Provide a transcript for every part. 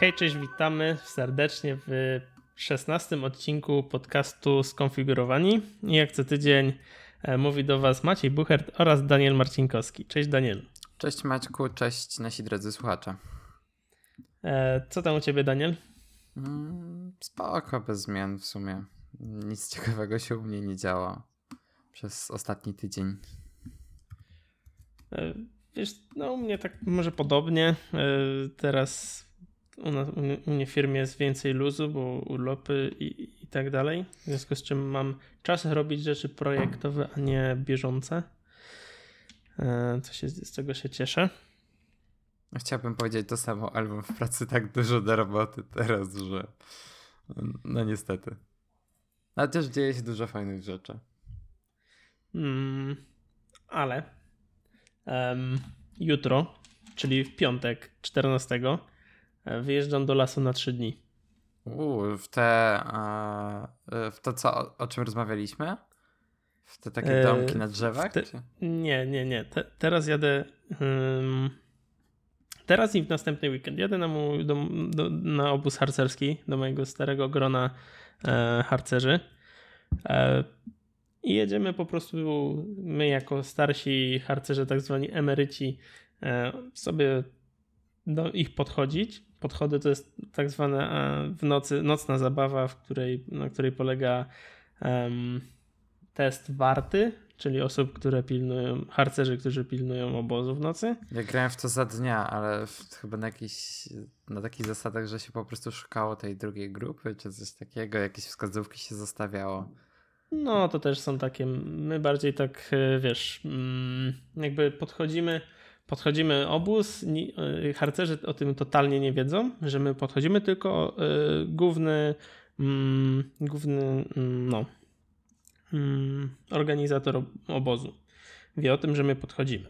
Hej, cześć, witamy serdecznie w 16 odcinku podcastu Skonfigurowani. I jak co tydzień e, mówi do Was Maciej Buchert oraz Daniel Marcinkowski. Cześć Daniel. Cześć Maćku, cześć nasi drodzy słuchacze. E, co tam u Ciebie Daniel? Mm, spoko, bez zmian w sumie. Nic ciekawego się u mnie nie działo przez ostatni tydzień. E, wiesz, no u mnie tak może podobnie. Teraz u, nas, u mnie w firmie jest więcej luzu, bo urlopy i, i tak dalej. W związku z czym mam czas robić rzeczy projektowe, a nie bieżące. E, co się, z tego się cieszę. Chciałbym powiedzieć to samo, ale w pracy tak dużo do roboty teraz, że no niestety. Ale też dzieje się dużo fajnych rzeczy. Mm, ale um, jutro, czyli w piątek 14, E, wyjeżdżam do lasu na trzy dni. Uuu, w te, w to co, o, czym rozmawialiśmy? W te takie domki e, na drzewach? Te, nie, nie, nie. Te, teraz jadę. Um, teraz i w następny weekend jadę na, mój, do, do, na obóz harcerski do mojego starego grona e, harcerzy. E, I jedziemy po prostu my jako starsi harcerze, tak zwani emeryci, e, sobie do ich podchodzić podchody to jest tak zwana e, w nocy, nocna zabawa, w której, na której polega um, test warty, czyli osób, które pilnują, harcerzy, którzy pilnują obozu w nocy. Ja grałem w to za dnia, ale w, chyba na jakiś, na takich zasadach, że się po prostu szukało tej drugiej grupy, czy coś takiego, jakieś wskazówki się zostawiało. No, to też są takie, my bardziej tak, e, wiesz, mm, jakby podchodzimy podchodzimy obóz, y, harcerzy o tym totalnie nie wiedzą, że my podchodzimy, tylko y, główny, mm, główny mm, no, mm, organizator obozu wie o tym, że my podchodzimy.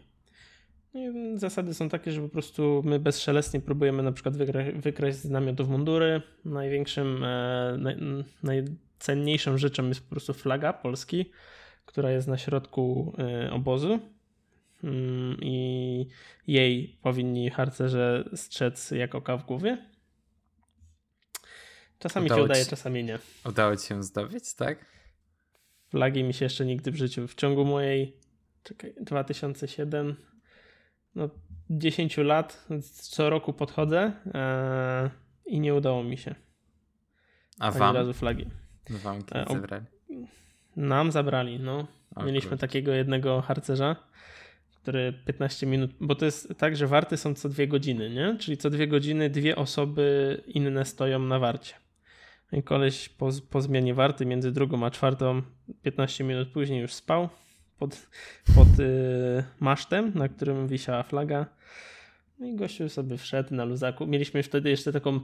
Zasady są takie, że po prostu my bezszelestnie próbujemy na przykład wykraść z namiotów mundury. Największym, e, naj, najcenniejszą rzeczą jest po prostu flaga Polski, która jest na środku e, obozu i jej powinni harcerze strzec jak oka w głowie. Czasami udało się udaje, ci, czasami nie. Udało ci się zdobyć, tak? Flagi mi się jeszcze nigdy w życiu. W ciągu mojej, czekaj, 2007, no 10 lat, co roku podchodzę e, i nie udało mi się. A Ani wam? razu flagi. Wam kiedy e, zabrali? Nam zabrali, no. O, Mieliśmy takiego jednego harcerza, który 15 minut, bo to jest tak, że warty są co dwie godziny, nie? Czyli co dwie godziny dwie osoby inne stoją na warcie. I koleś po, po zmianie warty między drugą a czwartą 15 minut później już spał pod, pod y, masztem, na którym wisiała flaga. No i gościu sobie wszedł na luzaku. Mieliśmy wtedy jeszcze taką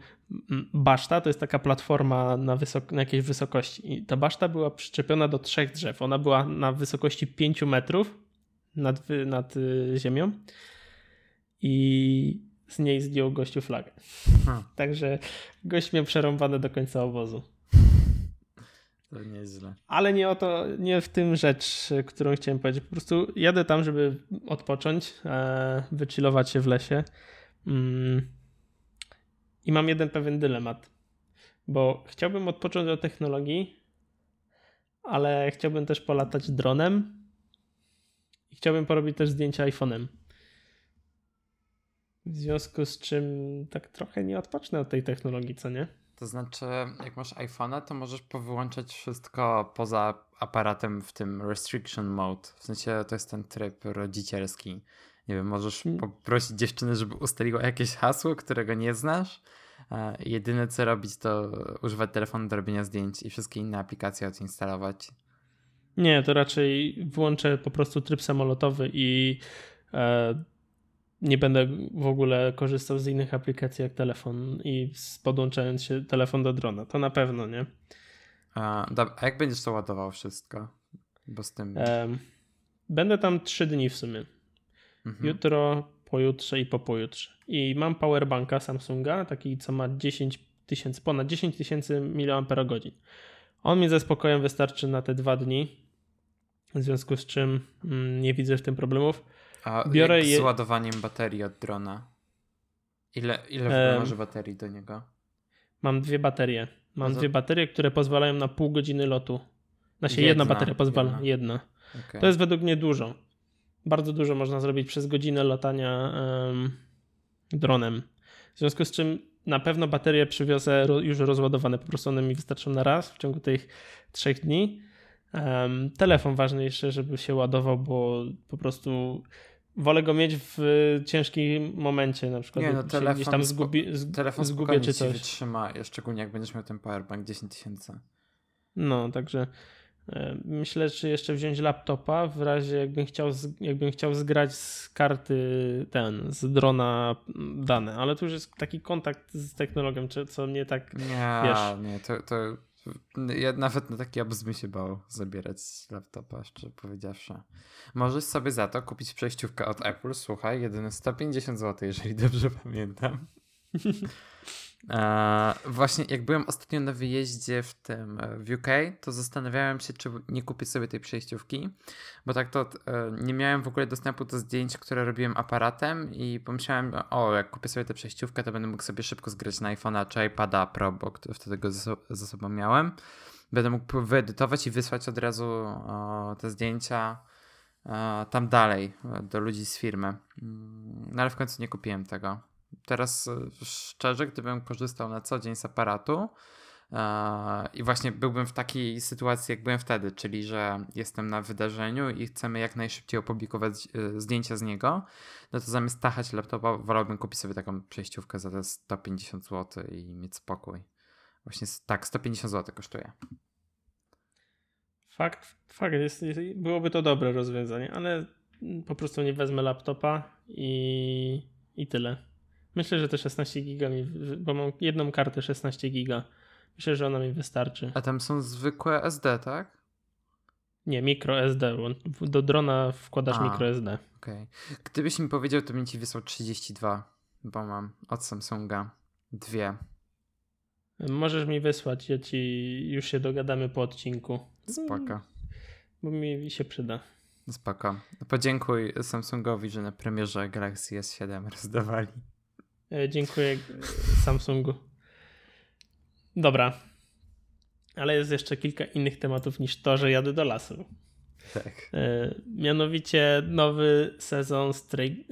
baszta, to jest taka platforma na, wysok- na jakiejś wysokości. I ta baszta była przyczepiona do trzech drzew. Ona była na wysokości 5 metrów nad, nad y, ziemią i z niej zdjął gościu flagę. Hmm. Także gość miał przerąbane do końca obozu. To nieźle. Ale nie o to, nie w tym rzecz, którą chciałem powiedzieć. Po prostu jadę tam, żeby odpocząć, e, wychillować się w lesie. Mm. I mam jeden pewien dylemat, bo chciałbym odpocząć od technologii, ale chciałbym też polatać dronem i chciałbym porobić też zdjęcia iPhone'em. W związku z czym tak trochę nie odpocznę od tej technologii, co nie? To znaczy, jak masz iPhone'a, to możesz powyłączać wszystko poza aparatem w tym restriction mode. W sensie to jest ten tryb rodzicielski. Nie wiem, możesz hmm. poprosić dziewczynę, żeby ustaliła jakieś hasło, którego nie znasz. Jedyne co robić, to używać telefonu do robienia zdjęć i wszystkie inne aplikacje odinstalować. Nie, to raczej włączę po prostu tryb samolotowy i e, nie będę w ogóle korzystał z innych aplikacji jak telefon i podłączając się telefon do drona. To na pewno, nie? A, a jak będziesz to ładował wszystko? Bo z tym. E, będę tam trzy dni w sumie. Mhm. Jutro, pojutrze i po pojutrze. I mam powerbanka Samsunga, taki co ma 10 tysięcy, ponad 10 tysięcy mAh. On mi ze spokojem wystarczy na te dwa dni w związku z czym mm, nie widzę w tym problemów. A Biorę jak je... z ładowaniem baterii od drona? Ile, ile masz baterii do niego? Mam dwie baterie. Mam No to- dwie baterie, które pozwalają na pół godziny lotu. Znaczy jedna, Jedna, bateria pozwala, jedna. jedna. Okej. To jest według mnie dużo. Bardzo dużo można zrobić przez godzinę latania em, dronem. W związku z czym na pewno baterie przywiozę już rozładowane, po prostu one mi wystarczą na raz w ciągu tych trzech dni. Em, telefon ważniejszy, żeby się ładował, bo po prostu wolę go mieć w ciężkim momencie, na przykład Nie, no telefon gdzieś tam zgubi, Telefon zgubię czy coś. wytrzyma, szczególnie jak będziesz miał ten powerbank 10 tysięcy. No, także myślę, czy jeszcze wziąć laptopa w razie jakbym chciał, jakbym chciał zgrać z karty ten, z drona dane, ale tu już jest taki kontakt z technologią, czy- co mnie tak, Nie, Wiesz. nie, to, to ja nawet na taki obóz bym się bał zabierać laptopa, szczerze powiedziawszy. Możesz sobie za to kupić przejściówkę od Apple, słuchaj, jedyne 150 zł, jeżeli dobrze pamiętam. E, właśnie jak byłem ostatnio na wyjeździe w tym e, w UK, to zastanawiałem się, czy nie kupić sobie tej przejściówki, bo tak to e, nie miałem w ogóle dostępu do zdjęć, które robiłem aparatem i pomyślałem, o, jak kupię sobie tę przejściówkę, to będę mógł sobie szybko zgrać na iPhone'a czy iPada Pro, bo wtedy go ze, ze sobą miałem. Będę mógł wyedytować i wysłać od razu o, te zdjęcia e, tam dalej e, do ludzi z firmy. Mm, No ale w końcu nie kupiłem tego. Teraz e, szczerze, gdybym korzystał na co dzień z aparatu e, i właśnie byłbym w takiej sytuacji, jak byłem wtedy, czyli że jestem na wydarzeniu i chcemy jak najszybciej opublikować e, zdjęcia z niego, no to zamiast tachać laptopa, wolałbym kupić sobie taką przejściówkę za te 150 zł i mieć spokój. Właśnie tak, 150 zł kosztuje. fakt, fakt jest, jest, byłoby to dobre rozwiązanie, ale po prostu nie wezmę laptopa i, i tyle. Myślę, że te 16 giga mi, bo mam jedną kartę 16 giga. Myślę, że ona mi wystarczy. A tam są zwykłe SD, tak? Nie, micro SD. bo Do drona wkładasz A. micro SD. Okej. Gdybyś mi powiedział, to bym ci wysłał 32, bo mam od Samsunga dwie. Możesz mi wysłać, ja ci już się dogadamy po odcinku. Spoko. Bo mi się przyda. Spoko. Podziękuj Samsungowi, że na premierze Galaxy S7 rozdawali. E, Dziękuję e, Samsungu. Dobra. Ale jest jeszcze kilka innych tematów niż to, że jadę do lasu. Tak. E, Mianowicie nowy sezon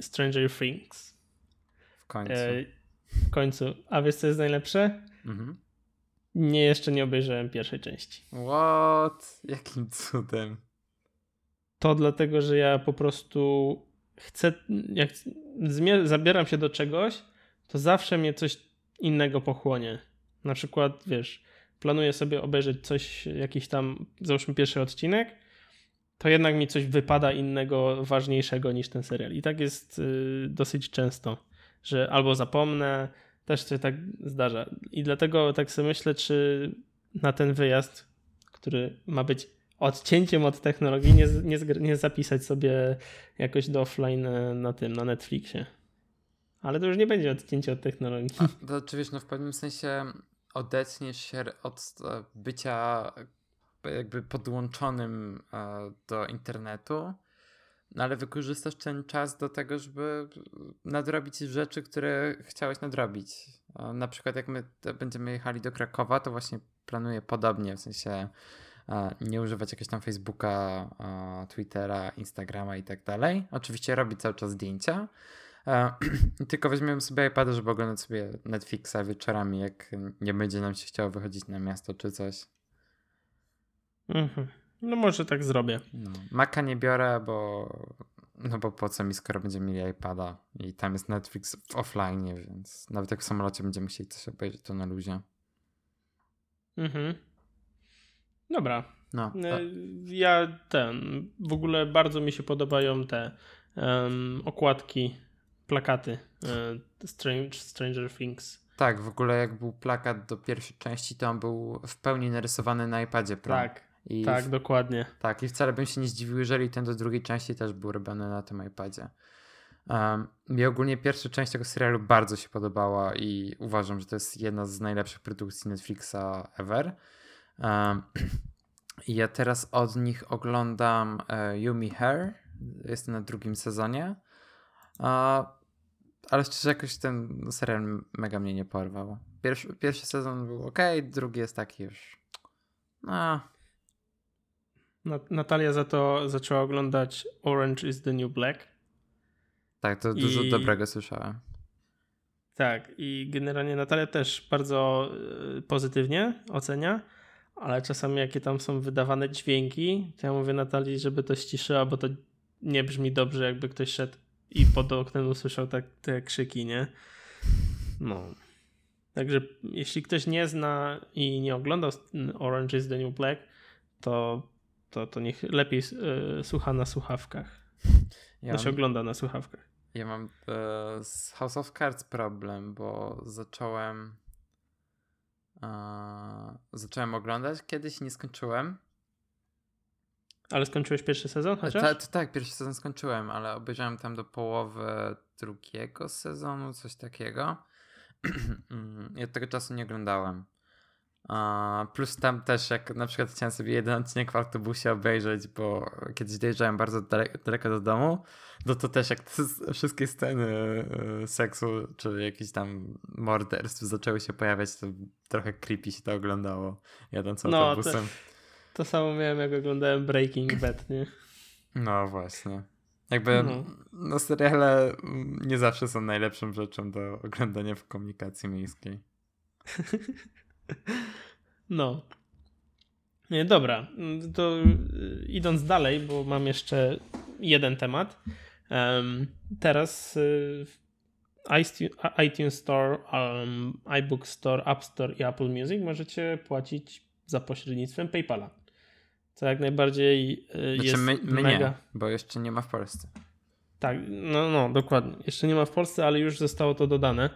Stranger Things. W końcu. W końcu. A wiesz co jest najlepsze? Mhm. Nie, jeszcze nie obejrzałem pierwszej części. What? Jakim cudem? To dlatego, że ja po prostu chcę, jak zabieram się do czegoś, to zawsze mnie coś innego pochłonie. Na przykład, wiesz, planuję sobie obejrzeć coś, jakiś tam, załóżmy pierwszy odcinek, to jednak mi coś wypada innego, ważniejszego niż ten serial. I tak jest y, dosyć często, że albo zapomnę, też się tak zdarza. I dlatego tak sobie myślę, czy na ten wyjazd, który ma być odcięciem od technologii, nie, nie, nie zapisać sobie jakoś do offline e, na tym, na Netflixie. Ale to już nie będzie odcięcie od technologii. A, to czy wiesz, no w pewnym sensie odetniesz się od e, bycia jakby podłączonym e, do internetu, no ale wykorzystasz ten czas do tego, żeby nadrobić rzeczy, które chciałeś nadrobić. Na przykład jak my będziemy jechali do Krakowa, to właśnie planuję podobnie, w sensie e, nie używać jakiegoś tam Facebooka, Twittera, Instagrama i tak dalej. Oczywiście robić cały czas zdjęcia, Tylko weźmiemy sobie iPada, żeby oglądać sobie Netflixa wieczorami, jak nie będzie nam się chciało wychodzić na miasto czy coś. Mhm. No może tak zrobię. No. Maca nie biorę, bo no bo po co mi, skoro będziemy mieli iPada i tam jest Netflix w offline, więc nawet jak w samolocie będziemy chcieli coś obejrzeć, to na luzie. Mhm. Dobra. No, E, Ja ten, w ogóle bardzo mi się podobają te em, okładki, plakaty e, Strange, Stranger Things. tak, w ogóle jak był plakat do pierwszej części, to on był w pełni narysowany na iPadzie Pro. Tak, I tak, dokładnie. Tak, i wcale bym się nie zdziwił, jeżeli ten do drugiej części też był robiony na tym iPadzie. Um, mi ogólnie pierwsza część tego serialu bardzo się podobała i uważam, że to jest jedna z najlepszych produkcji Netflixa ever. Um, ja teraz od nich oglądam e, Yumi Hair. Jestem na drugim sezonie. A ale szczerze jakoś ten serial mega mnie nie porwał. Pierwszy, pierwszy sezon był ok, drugi jest taki już. No. Natalia za to zaczęła oglądać Orange is the New Black. Tak, to dużo I... dobrego słyszałem. Tak, i generalnie Natalia też bardzo y, pozytywnie ocenia, ale czasami jakie tam są wydawane dźwięki, to ja mówię Natalii, żeby to ściszyła, bo to nie brzmi dobrze, jakby ktoś szedł i pod oknem usłyszał tak, te krzyki, nie? No. Także jeśli ktoś nie zna i nie oglądał Orange is the New Black, to, to, to niech lepiej y, słucha na słuchawkach. Ja to się ogląda na słuchawkach. Ja mam e, z House of Cards problem, bo zacząłem e, zacząłem oglądać kiedyś nie skończyłem. Ale skończyłeś pierwszy sezon chociaż? tak, pierwszy sezon skończyłem, ale obejrzałem tam do połowy drugiego sezonu, coś takiego. I od tego czasu nie oglądałem. Plus tam też, jak na przykład chciałem sobie jeden odcinek w autobusie obejrzeć, bo kiedyś dojeżdżałem bardzo daleko, do domu, no to też jak te wszystkie sceny e, seksu, czy jakieś tam morderstw zaczęły się pojawiać, to trochę creepy się to oglądało, jadąc no, autobusem. To, to samo miałem, jak oglądałem Breaking Bad, nie? No właśnie. Jakby no. no seriale nie zawsze są najlepszą rzeczą do oglądania w komunikacji miejskiej. No. Dobra, to y, idąc dalej, bo mam jeszcze jeden temat. Um, teraz y, iTunes Store, um, iBook Store, App Store i Apple Music możecie płacić za pośrednictwem PayPala. Co jak najbardziej y, znaczy jest my, my mega... nie, bo jeszcze nie ma w Polsce. Tak, no, no, dokładnie. Jeszcze nie ma w Polsce, ale już zostało to dodane.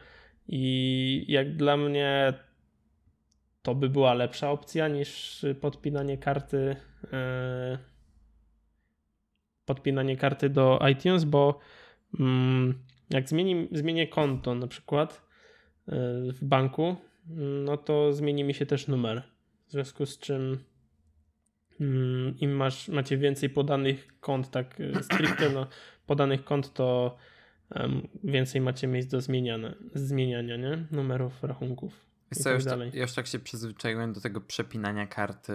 I jak dla mnie to by była lepsza opcja niż podpinanie karty e, podpinanie karty do iTunes, bo mm, jak zmieni, zmienię konto na przykład e, w banku, no to zmieni mi się też numer. W związku z czym mm, im masz, macie więcej podanych kont, tak e, stricte no, podanych kont, to więcej macie miejsc do zmieniania, zmieniania nie? numerów rachunków. Wiesz co, tak już, tak, już tak się przyzwyczaiłem do tego przepinania karty,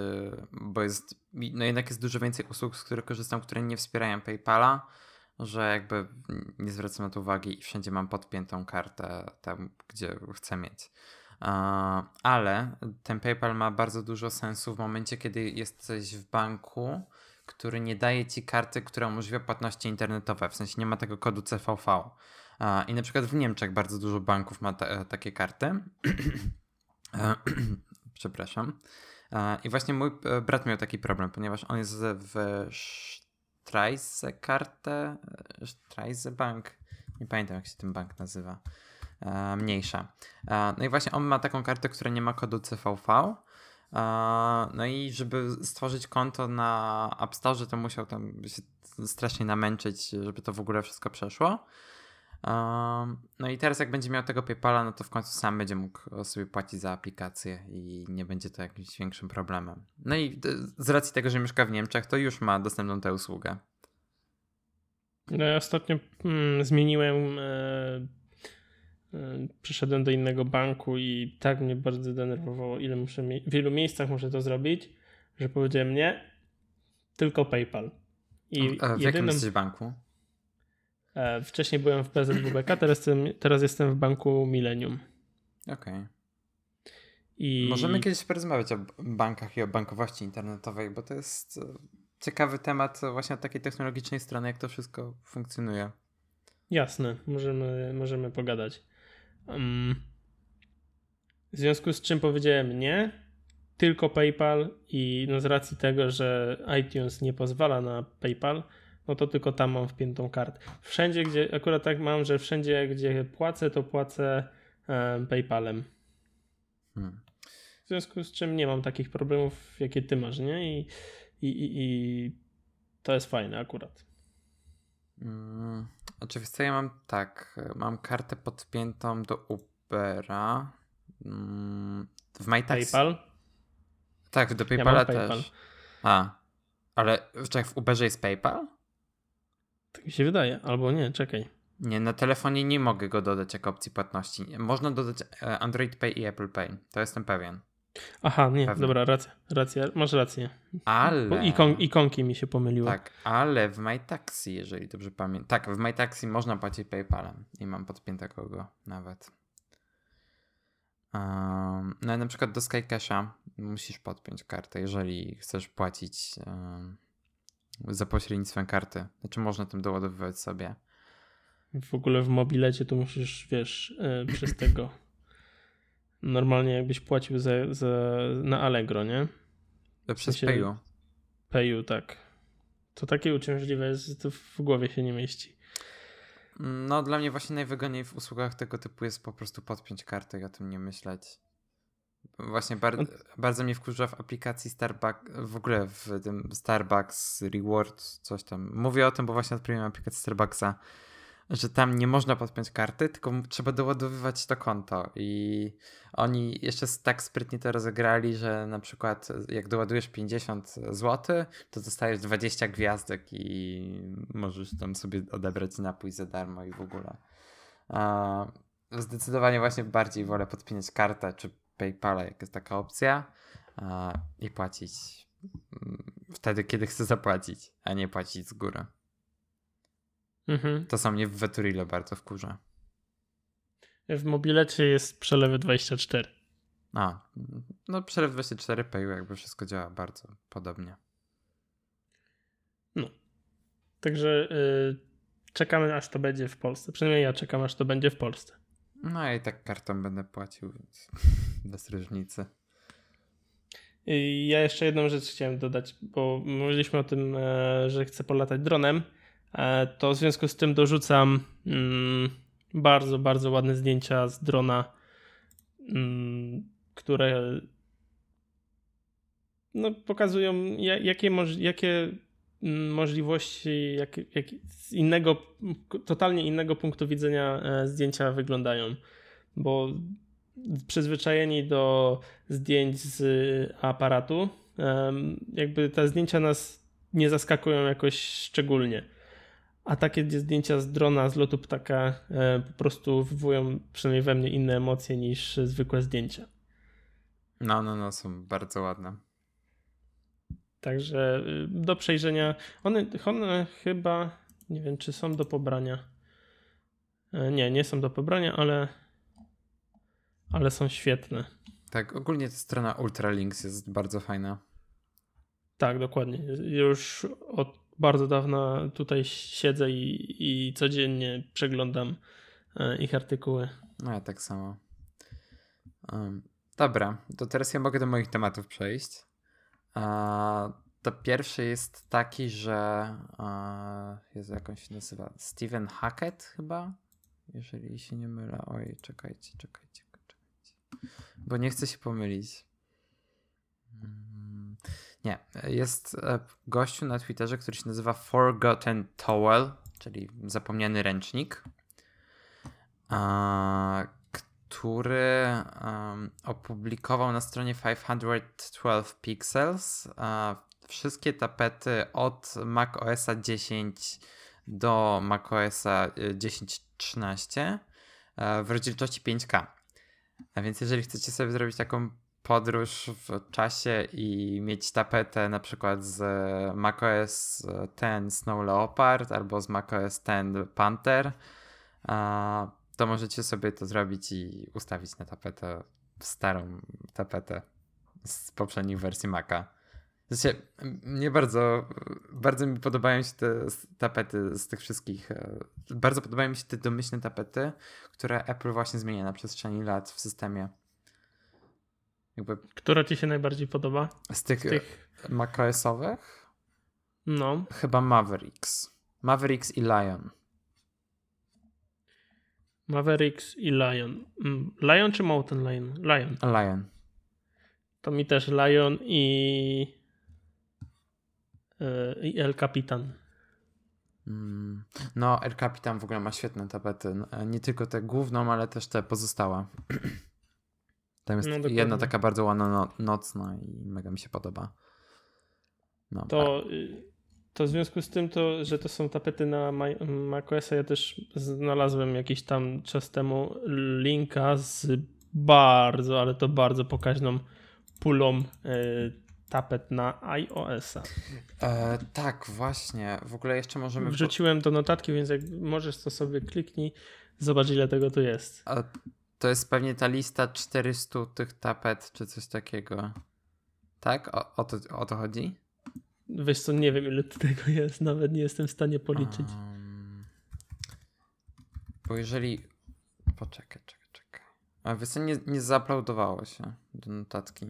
bo jest, no jednak jest dużo więcej usług, z których korzystam, które nie wspierają PayPala, że jakby nie zwracam na to uwagi i wszędzie mam podpiętą kartę tam, gdzie chcę mieć. Ale ten PayPal ma bardzo dużo sensu w momencie, kiedy jesteś w banku, który nie daje ci karty, która umożliwia płatności internetowe, w sensie nie ma tego kodu CVV. I na przykład w Niemczech bardzo dużo banków ma ta, takie karty. Przepraszam. I właśnie mój e, brat miał taki problem, ponieważ on jest w Streise Karte, e, Streise Bank, nie pamiętam jak się ten bank nazywa, e, mniejsza. No i właśnie on ma taką kartę, która nie ma kodu CVV. No i żeby stworzyć konto na App Store, to musiał tam się strasznie namęczyć, żeby to w ogóle wszystko przeszło. No i teraz jak będzie miał tego PayPala, no to w końcu sam będzie mógł sobie płacić za aplikację i nie będzie to jakimś większym problemem. No i z racji tego, że mieszka w Niemczech, to już ma dostępną tę usługę. No ja ostatnio mm, zmieniłem, e, e, przyszedłem do innego banku i tak mnie bardzo denerwowało, ile muszę w wielu miejscach muszę to zrobić, że powiedziałem nie, tylko PayPal. I A w jedynym... jakim jesteś banku? E, wcześniej byłem w PZWBK, teraz jestem, teraz jestem w banku Millennium. Okej. Okay. I... Możemy kiedyś porozmawiać o bankach i o bankowości internetowej, bo to jest e, ciekawy temat właśnie od takiej technologicznej strony, jak to wszystko funkcjonuje. Jasne, możemy, możemy pogadać. W związku z czym powiedziałem nie, tylko PayPal i no z racji tego, że iTunes nie pozwala na PayPal, no to tylko tam mam wpiętą kartę. Wszędzie, gdzie, akurat tak mam, że wszędzie, gdzie płacę, to płacę PayPalem. Hmm. W związku z czym nie mam takich problemów, jakie ty masz, nie? I, i, i, i to jest fajne akurat. Hmm. Oczywiście ja mam tak, mam kartę podpiętą do Ubera. Hmm. W MyTaxi. PayPal? Tak, do PayPala ja też. PayPal. A, ale czekaj, w Uberze jest PayPal? Tak mi się wydaje, albo nie, czekaj. Nie, na telefonie nie mogę go dodać jako opcji płatności. Można dodać e, Android Pay i Apple Pay. To jestem pewien. Aha, nie, Pewnie. dobra, racja, racja, masz rację. Ale. ikon, ikonki mi się pomyliły. Tak, ale w MyTaxi, jeżeli dobrze pamiętam. Tak, w MyTaxi można płacić PayPalem i mam podpiętego go nawet. Um, no i na przykład do SkyCasha musisz podpiąć kartę, jeżeli chcesz płacić um, za pośrednictwem karty. Znaczy można tym doładowywać sobie. W ogóle w mobilecie to musisz, wiesz, e, przez tego. Normalnie jakbyś płacił za, za, na Allegro, nie? Przez sensie- Payu. Payu, tak. To takie uciążliwe jest, że to w głowie się nie mieści. No, dla mnie właśnie najwygodniej w usługach tego typu jest po prostu podpiąć kartę i o tym nie myśleć. Właśnie bar No- bardzo mnie wkurza w aplikacji Starbucks, w ogóle w tym Starbucks Reward, coś tam. Mówię o tym, bo właśnie odpaliłem aplikację Starbucksa, że tam nie można podpiąć karty, tylko trzeba doładowywać to konto i oni jeszcze tak sprytnie to rozegrali, że na przykład jak doładujesz 50 zł, to dostajesz 20 gwiazdek i możesz tam sobie odebrać napój za darmo i w ogóle. Zdecydowanie właśnie bardziej wolę podpinać kartę czy PayPala, jak jest taka opcja i płacić mm, wtedy, kiedy chcę zapłacić, a nie płacić z góry. Mhm. To co mnie w Veturile bardzo wkurza. W mobilecie jest przelewy 24. A, no przelew 24 Payu jakby wszystko działa bardzo podobnie. Także y, czekamy, aż to będzie w Polsce. Przynajmniej ja czekam, aż to będzie w Polsce. No i tak kartą będę płacił, więc bez różnicy. I ja jeszcze jedną rzecz chciałem dodać, bo mówiliśmy o tym, e, że chcę polatać dronem. E, To w związku z tym dorzucam mm, bardzo, bardzo ładne zdjęcia z drona, mm, które no, pokazują, ja- jakie, jakie mm, możliwości jak, jak z innego, totalnie innego punktu widzenia e, zdjęcia wyglądają. Bo przyzwyczajeni do zdjęć z aparatu, em, jakby te zdjęcia nas nie zaskakują jakoś szczególnie. A takie zdjęcia z drona, z lotu ptaka e, po prostu wywołują przynajmniej we mnie inne emocje niż zwykłe zdjęcia. No, no, no, są bardzo ładne. Także y, do przejrzenia. One, one chyba, nie wiem, czy są do pobrania. E, Nie, nie są do pobrania, ale, ale są świetne. Tak, ogólnie ta strona Ultralinks jest bardzo fajna. Tak, dokładnie. Już od bardzo dawna tutaj siedzę i, i codziennie przeglądam e, ich artykuły. No ja tak samo. Um, dobra, to teraz ja mogę do moich tematów przejść. A, to pierwszy jest taki, że a, Jezu, jak on się nazywa? Steven Hackett chyba? Jeżeli się nie mylę. Oj, czekajcie, czekajcie, czekajcie. Bo nie chcę się pomylić. Mm, Nie, jest e, gościu na Twitterze, który się nazywa Forgotten Towel, czyli zapomniany ręcznik który opublikował na stronie 512 Pixels wszystkie tapety od macOSa 10 do macOSa y, 10.13 e, w rozdzielczości 5K. A więc jeżeli chcecie sobie zrobić taką podróż w czasie i mieć tapetę na przykład z macOS 10 Snow Leopard albo z macOS 10 Panther, to możecie sobie to zrobić i ustawić na tapetę starą tapetę z poprzednich wersji Maca. M- mnie bardzo, bardzo mi podobają się te tapety z tych wszystkich, e, bardzo podobają mi się te domyślne tapety, które Apple właśnie zmienia na przestrzeni lat w systemie. Jakby Która ci się najbardziej podoba? z tych, Z tych... macOSowych No, chyba Mavericks. Mavericks i Lion. Mavericks i Lion. Mm, Lion czy Mountain Lion? Lion. Lion. To mi też Lion i, e, i El Capitan. Mm. No, El Capitan w ogóle ma świetne tapety. No, Nie tylko tę główną, ale też te pozostałe. Tam jest No, jedna taka bardzo ładna no, nocna i mega mi się podoba. No, To y, to w związku z tym, to, że to są tapety na Ma- macOSa, ja też znalazłem jakiś tam czas temu linka z bardzo, ale to bardzo pokaźną pulą y, tapet na iOS-a. E, tak, właśnie. W ogóle jeszcze możemy. Wrzuciłem do notatki, więc jak możesz, to sobie kliknij, zobacz ile tego tu jest. A to jest pewnie ta lista 400 tych tapet, czy coś takiego. Tak? O, o, to, o to chodzi? Wiesz co, nie wiem ile tego jest, nawet nie jestem w stanie policzyć. Um, bo jeżeli. Poczekaj, czekaj, czekaj. A wiesz co, nie, nie się do notatki.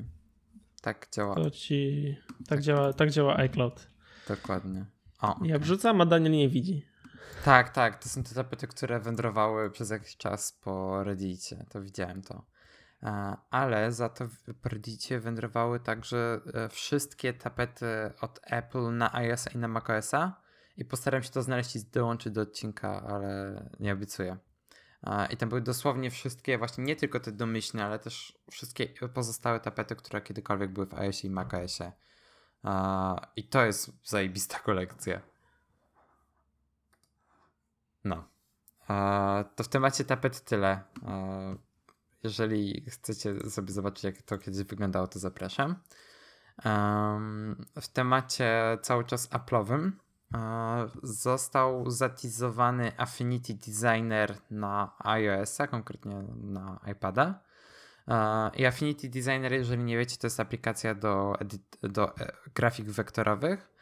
Tak działa. To ci... Tak działa, tak działa iCloud. Dokładnie. O, Jak wrzucam, a Daniel nie widzi. Tak, tak. To są te tapety, które wędrowały przez jakiś czas po Reddicie. To widziałem to. E, Ale za to w Reddicie wędrowały także e, wszystkie tapety od Apple na iOS i na macOSa. I postaram się to znaleźć i dołączyć do odcinka, ale nie obiecuję. E, I tam były dosłownie wszystkie, właśnie nie tylko te domyślne, ale też wszystkie pozostałe tapety, które kiedykolwiek były w iOSie i macOSie. I to jest zajebista kolekcja. No. E, to w temacie tapet tyle. E, jeżeli chcecie sobie zobaczyć, jak to kiedyś wyglądało, to zapraszam. W temacie cały czas Apple'owym e, został zatizowany Affinity Designer na iOS-a, konkretnie na iPada. I Affinity Designer, jeżeli nie wiecie, to jest aplikacja do, edit- do e, grafik wektorowych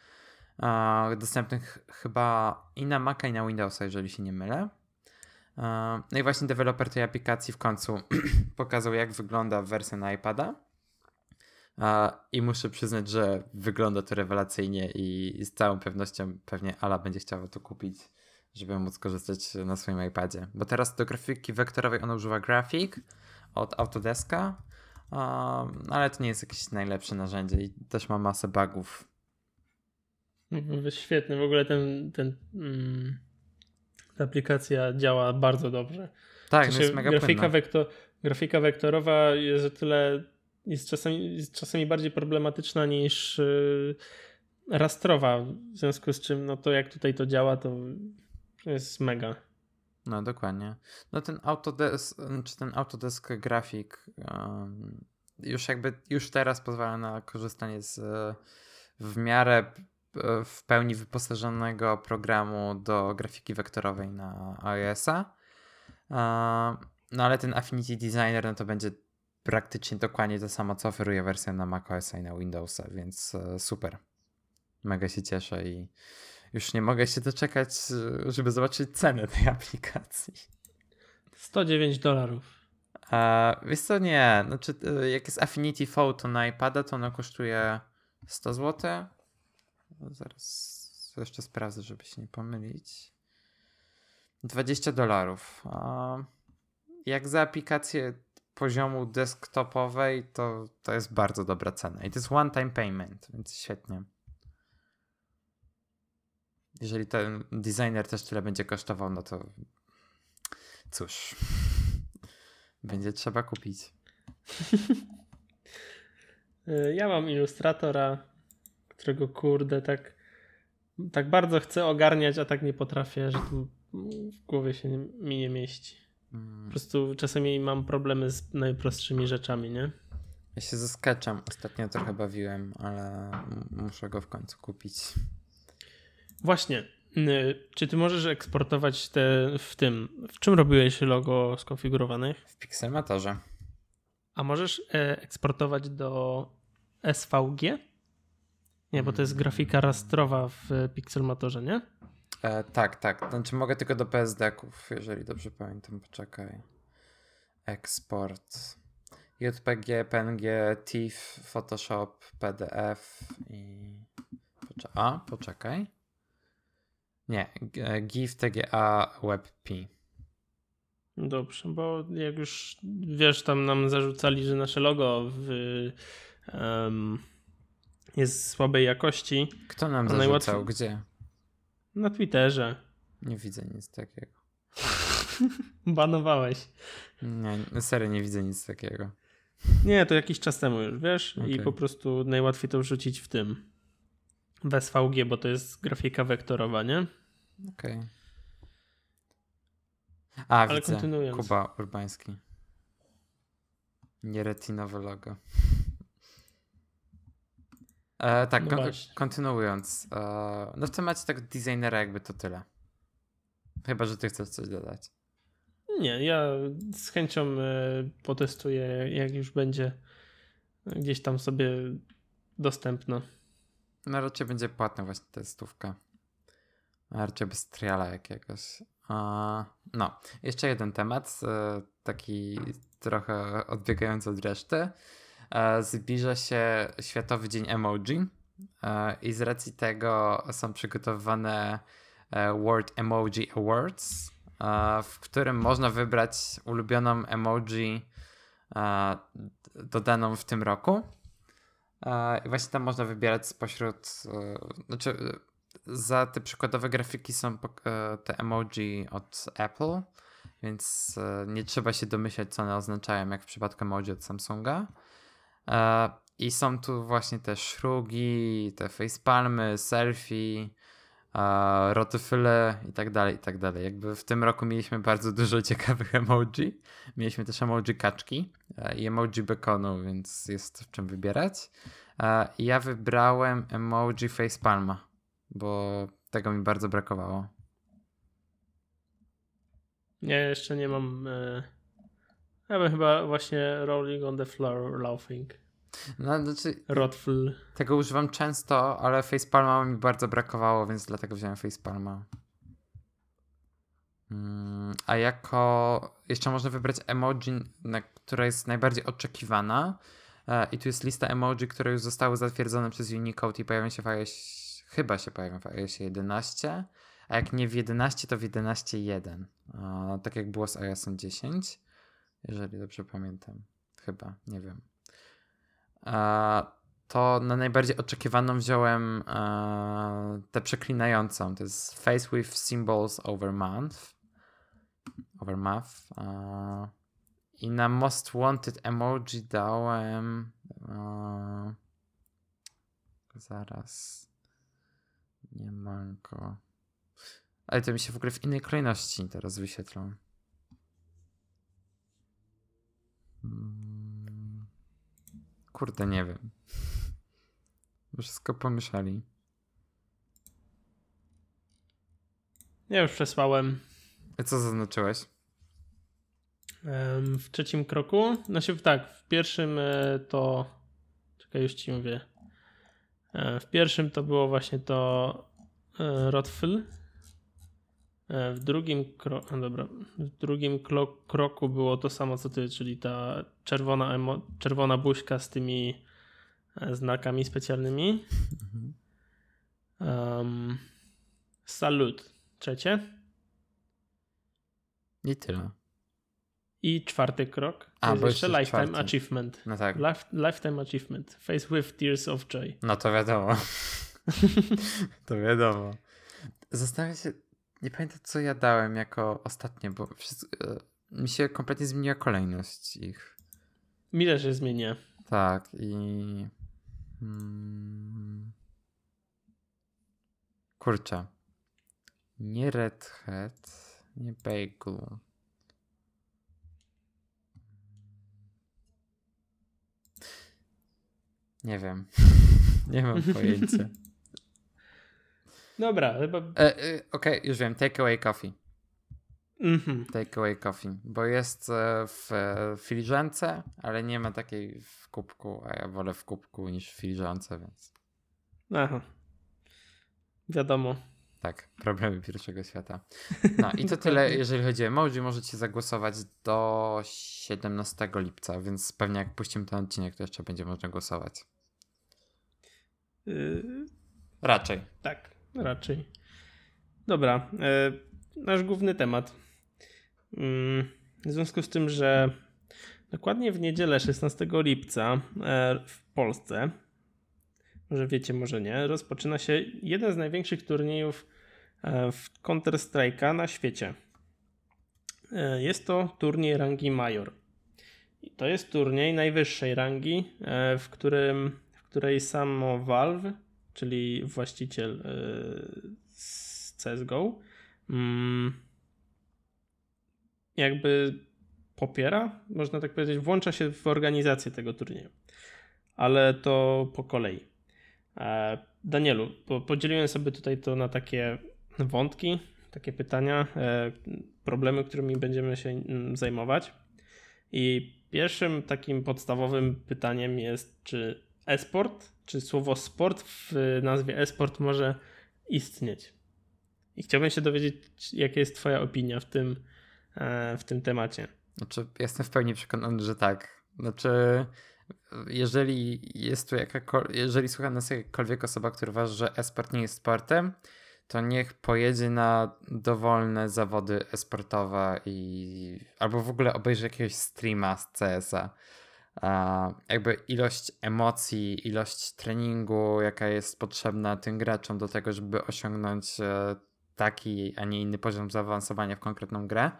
dostępnych chyba i na Maca, i na Windowsa, jeżeli się nie mylę. No i właśnie deweloper tej aplikacji w końcu pokazał, jak wygląda wersja na iPada. I muszę przyznać, że wygląda to rewelacyjnie i z całą pewnością pewnie Ala będzie chciała to kupić, żeby móc korzystać na swoim iPadzie. Bo teraz do grafiki wektorowej ona używa Graphic od Autodeska, e, ale to nie jest jakieś najlepsze narzędzie i też ma masę bugów. Mhm, Świetny, w ogóle ten, ten mm, ta aplikacja działa bardzo dobrze. Tak, W no sensie jest mega grafika, wektor, grafika wektorowa jest o tyle jest czasami, jest czasami bardziej problematyczna niż yy, rastrowa, w związku z czym no to jak tutaj to działa, to jest mega. No dokładnie. No ten Autodesk, czy ten Autodesk grafik um, już jakby już teraz pozwala na korzystanie z w miarę w pełni wyposażonego programu do grafiki wektorowej na iOS-a. No ale ten Affinity Designer no to będzie praktycznie dokładnie to samo, co oferuje wersja na macOS i na Windowsa, więc e, super. Mega się cieszę i już nie mogę się doczekać, e, żeby zobaczyć cenę tej aplikacji. 109 dolarów. Wiesz co, nie. Znaczy, e, jak jest Affinity Photo na iPada, to ono kosztuje 100 zł. Zaraz jeszcze sprawdzę, żeby się nie pomylić. 20 dolarów. Jak za aplikację poziomu desktopowej, to, to jest bardzo dobra cena. I to jest one-time payment, więc świetnie. Jeżeli ten designer też tyle będzie kosztował, no to cóż, będzie trzeba kupić. Ja mam ilustratora, którego kurde tak, tak bardzo chcę ogarniać, a tak nie potrafię, że to w głowie się nie, mi nie mieści. Mm, Po prostu czasami mam problemy z najprostszymi rzeczami, nie? Ja się ze Sketchem ostatnio trochę bawiłem, ale muszę go w końcu kupić. Właśnie, czy ty możesz eksportować te w tym, w czym robiłeś logo skonfigurowanych? W Pixelmatorze. A możesz e, eksportować do SVG? Nie, bo to jest grafika rastrowa w Pixelmatorze, nie? E, tak, tak. Znaczy mogę tylko do PSD-ków, jeżeli dobrze pamiętam. Poczekaj. Eksport. JPG, PNG, TIFF, Photoshop, PDF i... A, poczekaj. Nie, GIF, TGA, WebP. Dobrze, bo jak już wiesz, tam nam zarzucali, że nasze logo w, em, jest słabej jakości Kto nam zarzucał? najłatwiej- Gdzie? na Twitterze. Nie widzę nic takiego. Banowałeś. Nie, serio nie widzę nic takiego. Nie, to jakiś czas temu już, wiesz? I Okej. po prostu najłatwiej to wrzucić w tym. w SVG, bo to jest grafika wektorowa, nie? Okej. Okay. A, Ale widzę. Kuba Urbański. Nie retinowe logo. E, tak, No kon- kontynuując. E, no w temacie tego designera jakby to tyle. Chyba, że ty chcesz coś dodać. Nie, ja z chęcią e, potestuję, jak już będzie gdzieś tam sobie dostępna. No raczej będzie płatna właśnie testówka. A raczej bez triala jakiegoś. A, no, jeszcze jeden temat, e, taki trochę odbiegający od reszty. E, Zbliża się Światowy Dzień Emoji e, i z racji tego są przygotowywane e, World Emoji Awards, w którym można wybrać ulubioną emoji dodaną w tym roku. I właśnie tam można wybierać spośród, znaczy za te przykładowe grafiki są te emoji od Apple, więc nie trzeba się domyślać, co one oznaczają, jak w przypadku emoji od Samsunga. E, I są tu właśnie te szrugi, te facepalmy, selfie, e, rotyfyle i tak dalej, i tak dalej. Jakby w tym roku mieliśmy bardzo dużo ciekawych emoji. Mieliśmy też emoji kaczki e, i emoji bekonu, więc jest w czym wybierać. E, Ja wybrałem emoji facepalma, bo tego mi bardzo brakowało. Ja jeszcze nie mam. Ja bym chyba właśnie rolling on the floor laughing. No, znaczy, Rotfl. tego używam często, ale facepalma mi bardzo brakowało, więc dlatego wziąłem facepalma. Mm, A jako jeszcze można wybrać emoji, która jest najbardziej oczekiwana. E, I tu jest lista emoji, które już zostały zatwierdzone przez Unicode i pojawią się w iOS, chyba się pojawią w iOS 11. A jak nie w 11, to w 11.1. E, Tak jak było z iOS 10. Jeżeli dobrze pamiętam. Chyba, nie wiem. To na najbardziej oczekiwaną wziąłem tę przeklinającą. To jest Face with Symbols over Month. Over Month. I na Most Wanted emoji dałem. Zaraz. Nie mam go. Ale to mi się w ogóle w innej kolejności teraz wyświetlą. Mm. Kurde, nie wiem. Wszystko pomieszali. Ja już przesłałem. A co zaznaczyłeś? W trzecim kroku. Znaczy tak, w pierwszym e, to. Czekaj, już ci mówię. E, W pierwszym to było właśnie to e, Rotfl. E, W drugim, kro... dobra. w drugim klo- kroku było to samo co ty, czyli ta czerwona, emo... czerwona buźka z tymi e, znakami specjalnymi. Um, salut. Trzecie. I tyle. I czwarty krok. To A, jest bo jeszcze jeszcze Lifetime czwarty. Achievement. No tak. Life, lifetime Achievement. Face with Tears of Joy. No to wiadomo. to wiadomo. Zastanawiam się, nie pamiętam co ja dałem jako ostatnie, bo wszystko, e, mi się kompletnie zmieniła kolejność ich. Mi też się zmienia. Tak i... Hmm, kurczę. Nie Red Hat, nie Bagel. Nie wiem. nie mam pojęcia. Dobra, chyba. E, e, Okej, już wiem. Take away coffee. Mhm. Take away coffee. Bo jest e, w e, filiżance, ale nie ma takiej w kubku, a ja wolę w kubku niż w filiżance, więc Aha. Wiadomo. tak, problemy pierwszego świata. No i to tyle, jeżeli chodzi o emoji. Możecie zagłosować do 17 lipca, więc pewnie jak puścimy ten odcinek, to jeszcze będzie można głosować. Yy, Raczej. tak, raczej. Dobra. E, nasz główny temat. Mm, w związku z tym, że dokładnie w niedzielę 16 lipca e, w Polsce, może wiecie, może nie, rozpoczyna się jeden z największych turniejów e, w Counter-Strike'a na świecie. Jest to turniej rangi Major. I to jest turniej najwyższej rangi, w, którym, w której samo Valve czyli właściciel z CSGO, mm, jakby popiera, można tak powiedzieć, włącza się w organizację tego turnieju. Ale to po kolei. E, Danielu, podzieliłem sobie tutaj to na takie wątki, takie pytania, e, problemy, którymi będziemy się mm, zajmować. I pierwszym takim podstawowym pytaniem jest, czy e-sport, czy słowo sport w nazwie e-sport może istnieć? I chciałbym się dowiedzieć, jaka jest Twoja opinia w tym, e, w tym temacie. Znaczy, jestem w pełni przekonany, że tak. Znaczy, jeżeli jest tu jakakolwiek, jeżeli słucha nas jakakolwiek osoba, która uważa, że e-sport nie jest sportem, to niech pojedzie na dowolne zawody esportowe i albo w ogóle obejrzy jakiegoś streama z CS-a. Jakby ilość emocji, ilość treningu, jaka jest potrzebna tym graczom do tego, żeby osiągnąć e, taki, a nie inny poziom zaawansowania w konkretną grę.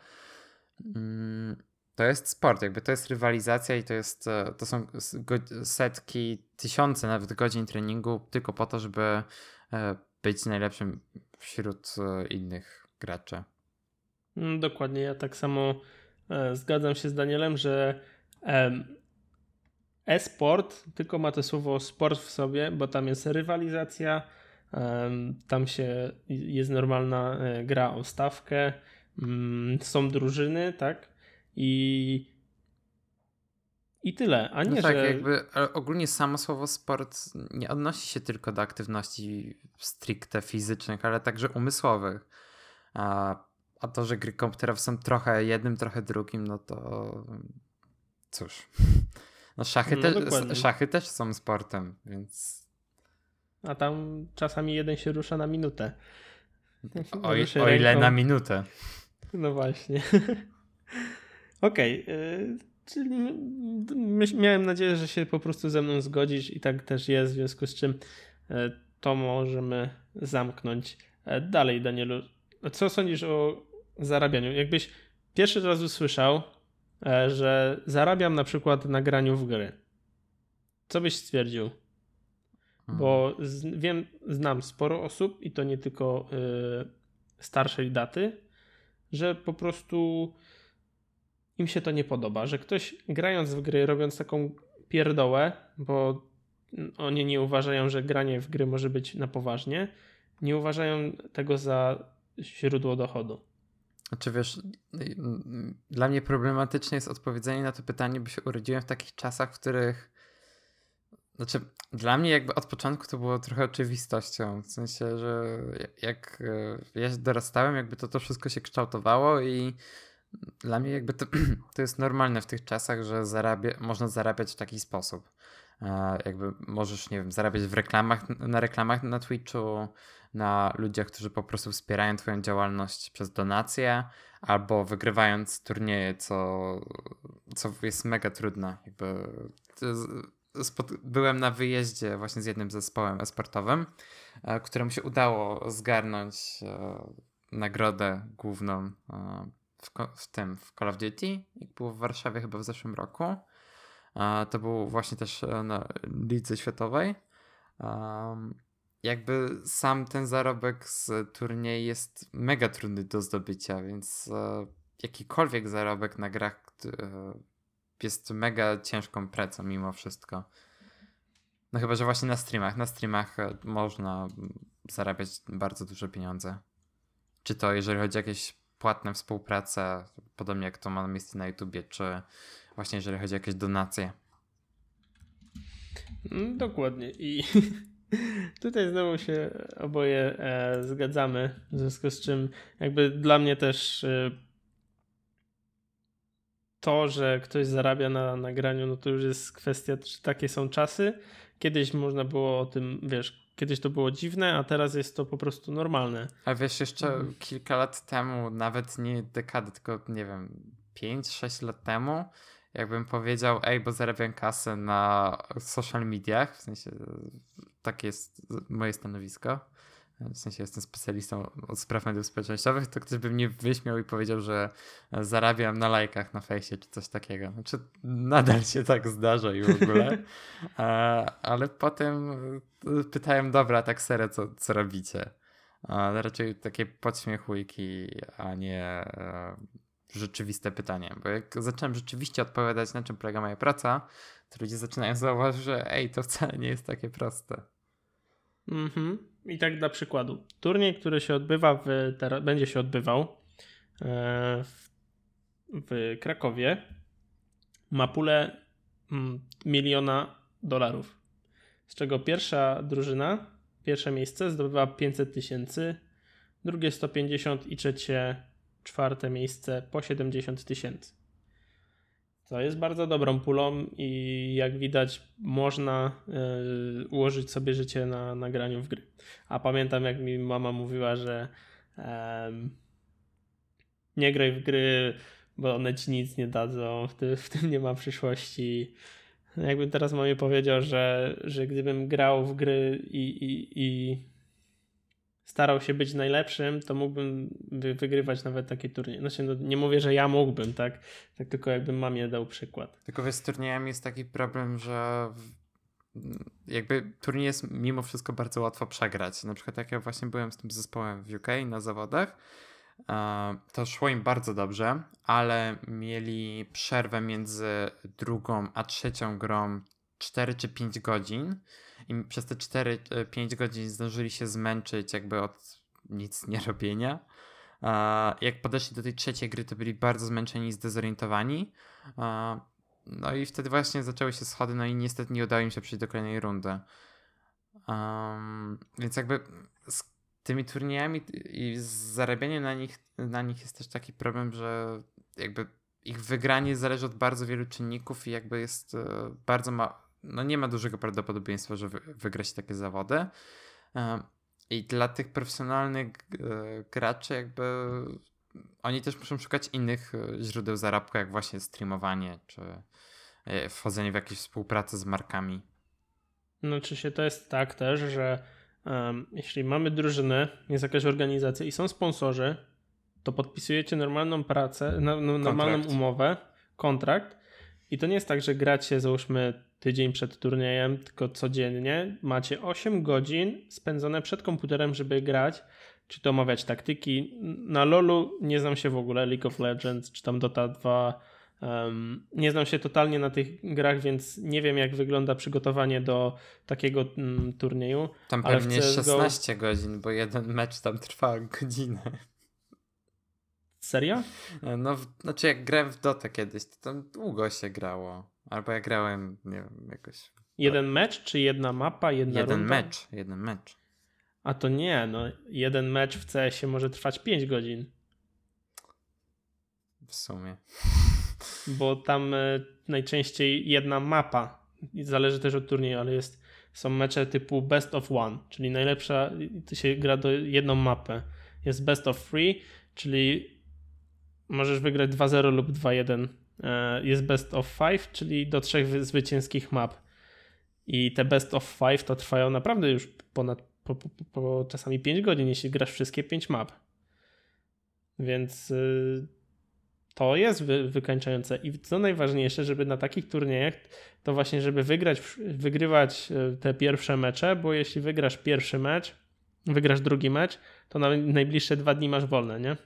Mm, to jest sport, jakby to jest rywalizacja i to jest, e, to są setki, tysiące nawet godzin treningu tylko po to, żeby e, być najlepszym wśród innych graczy. Mm, dokładnie, ja tak samo zgadzam się z Danielem, że e-sport tylko ma to słowo sport w sobie, bo tam jest rywalizacja, tam się jest normalna gra o stawkę, mm, są drużyny, tak? I, i tyle, a nie, no tak, że... jakby ogólnie samo słowo sport nie odnosi się tylko do aktywności stricte fizycznych, ale także umysłowych. A, a to, że gry komputerowe są trochę jednym, trochę drugim, no to cóż. No szachy, no, te, szachy też są sportem, więc... A tam czasami jeden się rusza na minutę. O, o ile na minutę. No właśnie. Okej. Okay. Miałem nadzieję, że się po prostu ze mną zgodzisz i tak też jest, w związku z czym e, to możemy zamknąć. E, dalej, Danielu, co sądzisz o zarabianiu? Jakbyś pierwszy raz usłyszał, że zarabiam na przykład na graniu w gry, co byś stwierdził? Bo hmm. z, wiem, znam sporo osób i to nie tylko y, starszej daty, że po prostu im się to nie podoba, że ktoś grając w gry, robiąc taką pierdołę, bo oni nie uważają, że granie w gry może być na poważnie, nie uważają tego za źródło dochodu. Znaczy wiesz, dla mnie problematyczne jest odpowiedzenie na to pytanie, bo się urodziłem w takich czasach, w których znaczy, dla mnie jakby od początku to było trochę oczywistością, w sensie, że jak ja dorastałem, jakby to to wszystko się kształtowało i dla mnie jakby to, to jest normalne w tych czasach, że zarabia, można zarabiać w taki sposób. E, jakby możesz, nie wiem, zarabiać w reklamach, na reklamach na Twitchu, na ludziach, którzy po prostu wspierają Twoją działalność przez donacje, albo wygrywając turnieje, co, co jest mega trudne. Jakby byłem na wyjeździe właśnie z jednym zespołem esportowym, e, któremu się udało zgarnąć e, nagrodę główną w, w tym, w Call of Duty, jak było w Warszawie chyba w zeszłym roku. To był właśnie też e, na lidze światowej. Jakby sam ten zarobek z turniej jest mega trudny do zdobycia, więc e, jakikolwiek zarobek na grach e, jest mega ciężką pracą mimo wszystko. No chyba, że właśnie na streamach. Na streamach można zarabiać bardzo duże pieniądze. Czy to jeżeli chodzi o jakieś płatne współprace, podobnie jak to ma miejsce na YouTubie, czy właśnie jeżeli chodzi o jakieś donacje. Mm, dokładnie. I tutaj znowu się oboje e, zgadzamy, w związku z czym jakby dla mnie też e, to, że ktoś zarabia na nagraniu, no to już jest kwestia, czy takie są czasy. Kiedyś można było o tym, wiesz, Kiedyś to było dziwne, a teraz jest to po prostu normalne. A wiesz, jeszcze mhm. kilka lat temu, nawet nie dekady, tylko nie wiem, 5-6 lat temu, jakbym powiedział, ej, bo zarabiam kasę na social mediach, w sensie takie jest moje stanowisko, w sensie jestem specjalistą od spraw mediów społecznościowych, to ktoś by mnie wyśmiał i powiedział, że zarabiam na lajkach na fejsie czy coś takiego. Znaczy nadal się tak zdarza i w ogóle. Ale potem pytałem, dobra, tak serio, co, co robicie? Ale raczej takie podśmiechujki, a nie e, rzeczywiste pytanie. Bo jak zacząłem rzeczywiście odpowiadać, na czym polega moja praca, to ludzie zaczynają zauważyć, że ej, to wcale nie jest takie proste. Mhm. I tak dla przykładu. Turniej, który się odbywa, w, teraz, będzie się odbywał e, w, w Krakowie, ma pulę mm, miliona dolarów. Z czego pierwsza drużyna, pierwsze miejsce zdobywa 500 tysięcy, drugie 150 i trzecie, czwarte miejsce po 70 tysięcy. To jest bardzo dobrą pulą i jak widać, można y, ułożyć sobie życie na nagraniu w gry. A pamiętam, jak mi mama mówiła, że nie graj w gry, bo one ci nic nie dadzą, w, ty, w tym nie ma przyszłości. Jakbym teraz mamie powiedział, że, że gdybym grał w gry i, i, i starał się być najlepszym, to mógłbym wygrywać nawet takie turnieje. Znaczy, no, nie mówię, że ja mógłbym, tak? tak tylko jakbym mamie dał przykład. Tylko wiesz, z turniejami jest taki problem, że jakby turniej jest mimo wszystko bardzo łatwo przegrać. Na przykład jak ja właśnie byłem z tym zespołem w UK na zawodach, to szło im bardzo dobrze, ale mieli przerwę między drugą a trzecią grą 4 czy 5 godzin i przez te 4-5 godzin zdążyli się zmęczyć jakby od nic nie robienia. Jak podeszli do tej trzeciej gry, to byli bardzo zmęczeni i zdezorientowani. No i wtedy właśnie zaczęły się schody, no i niestety nie udało im się przejść do kolejnej rundy. Um, więc jakby z tymi turniejami i z zarabianiem na nich, na nich jest też taki problem, że jakby ich wygranie zależy od bardzo wielu czynników i jakby jest e, bardzo ma no nie ma dużego prawdopodobieństwa, że wygra się takie zawody. I dla tych profesjonalnych e, graczy jakby oni też muszą szukać innych e, źródeł zarobku, jak właśnie streamowanie, czy e, wchodzenie w jakieś współpracę z markami. No czy się to jest tak też, że um, jeśli mamy drużynę, jest jakaś organizacja i są sponsorzy, to podpisujecie normalną pracę, no, no, normalną umowę, kontrakt i to nie jest tak, że gracie załóżmy tydzień przed turniejem, tylko codziennie macie 8 godzin spędzone przed komputerem, żeby grać, czy to omawiać taktyki. Na LoLu nie znam się w ogóle, League of Legends, czy tam Dota 2. Um, nie znam się totalnie na tych grach, więc nie wiem, jak wygląda przygotowanie do takiego mm, turnieju. Tam pewnie CSGO... 16 godzin, bo jeden mecz tam trwa godzinę. Serio? No, znaczy jak grałem w Dota kiedyś, to tam długo się grało. Albo ja grałem, nie wiem, jakoś. Jeden mecz, czy jedna mapa, jedna Jeden runda? mecz, jeden mecz. A to nie, no jeden mecz w CS może trwać 5 godzin. W sumie. Bo tam y, najczęściej jedna mapa. Zależy też od turnieju, ale jest, są mecze typu best of one, czyli najlepsza, to się gra do jedną mapę. Jest best of three, czyli możesz wygrać 2-0 lub 2-1 E, jest best of five, czyli do trzech zwycięskich map. I te best of five to trwają naprawdę już ponad po, po, po czasami 5 godzin, jeśli grasz wszystkie 5 map. Więc y, to jest wy, wykańczające. I co najważniejsze, żeby na takich turniejach, to właśnie, żeby wygrać, wygrywać y, te pierwsze mecze, bo jeśli wygrasz pierwszy mecz, wygrasz drugi mecz, to na najbliższe dwa dni masz wolne, nie?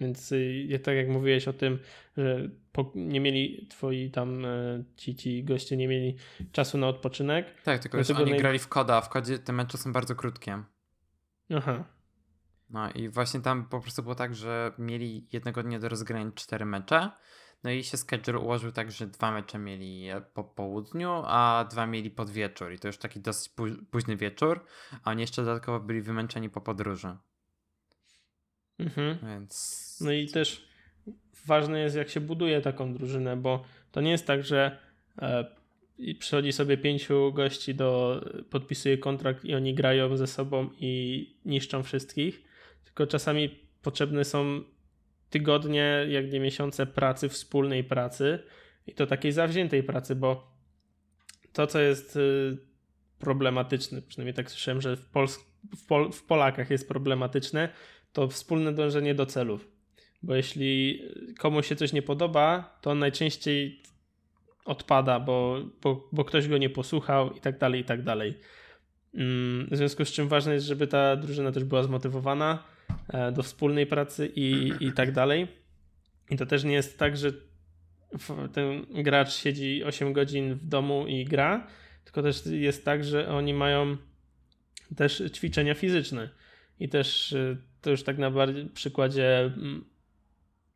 Więc y, tak jak mówiłeś o tym, że nie mieli twoi tam e, ci, ci goście nie mieli czasu na odpoczynek. Tak, tylko że oni naj... grali w koda, a w kodzie te mecze są bardzo krótkie. Aha. No i właśnie tam po prostu było tak, że mieli jednego dnia do rozgrania cztery mecze. No i się schedule ułożył tak, że dwa mecze mieli po południu, a dwa mieli pod wieczór. I to już taki dosyć późny wieczór, a oni jeszcze dodatkowo byli wymęczeni po podróży. Mhm. Więc. No i też ważne jest, jak się buduje taką drużynę, bo to nie jest tak, że e, przychodzi sobie pięciu gości do, podpisuje kontrakt i oni grają ze sobą i niszczą wszystkich, tylko czasami potrzebne są tygodnie, jak nie miesiące pracy, wspólnej pracy i to takiej zawziętej pracy, bo to, co jest y, problematyczne, przynajmniej tak słyszałem, że w Polsce w, Pol w Polakach jest problematyczne, to wspólne dążenie do celów. Bo jeśli komuś się coś nie podoba, to on najczęściej odpada, bo, bo, bo ktoś go nie posłuchał i tak dalej, i tak dalej. Mm, w związku z czym ważne jest, żeby ta drużyna też była zmotywowana e, do wspólnej pracy i, i tak dalej. I to też nie jest tak, że ten gracz siedzi 8 godzin w domu i gra, tylko też jest tak, że oni mają też ćwiczenia fizyczne. I też e, to już tak na przykładzie mm,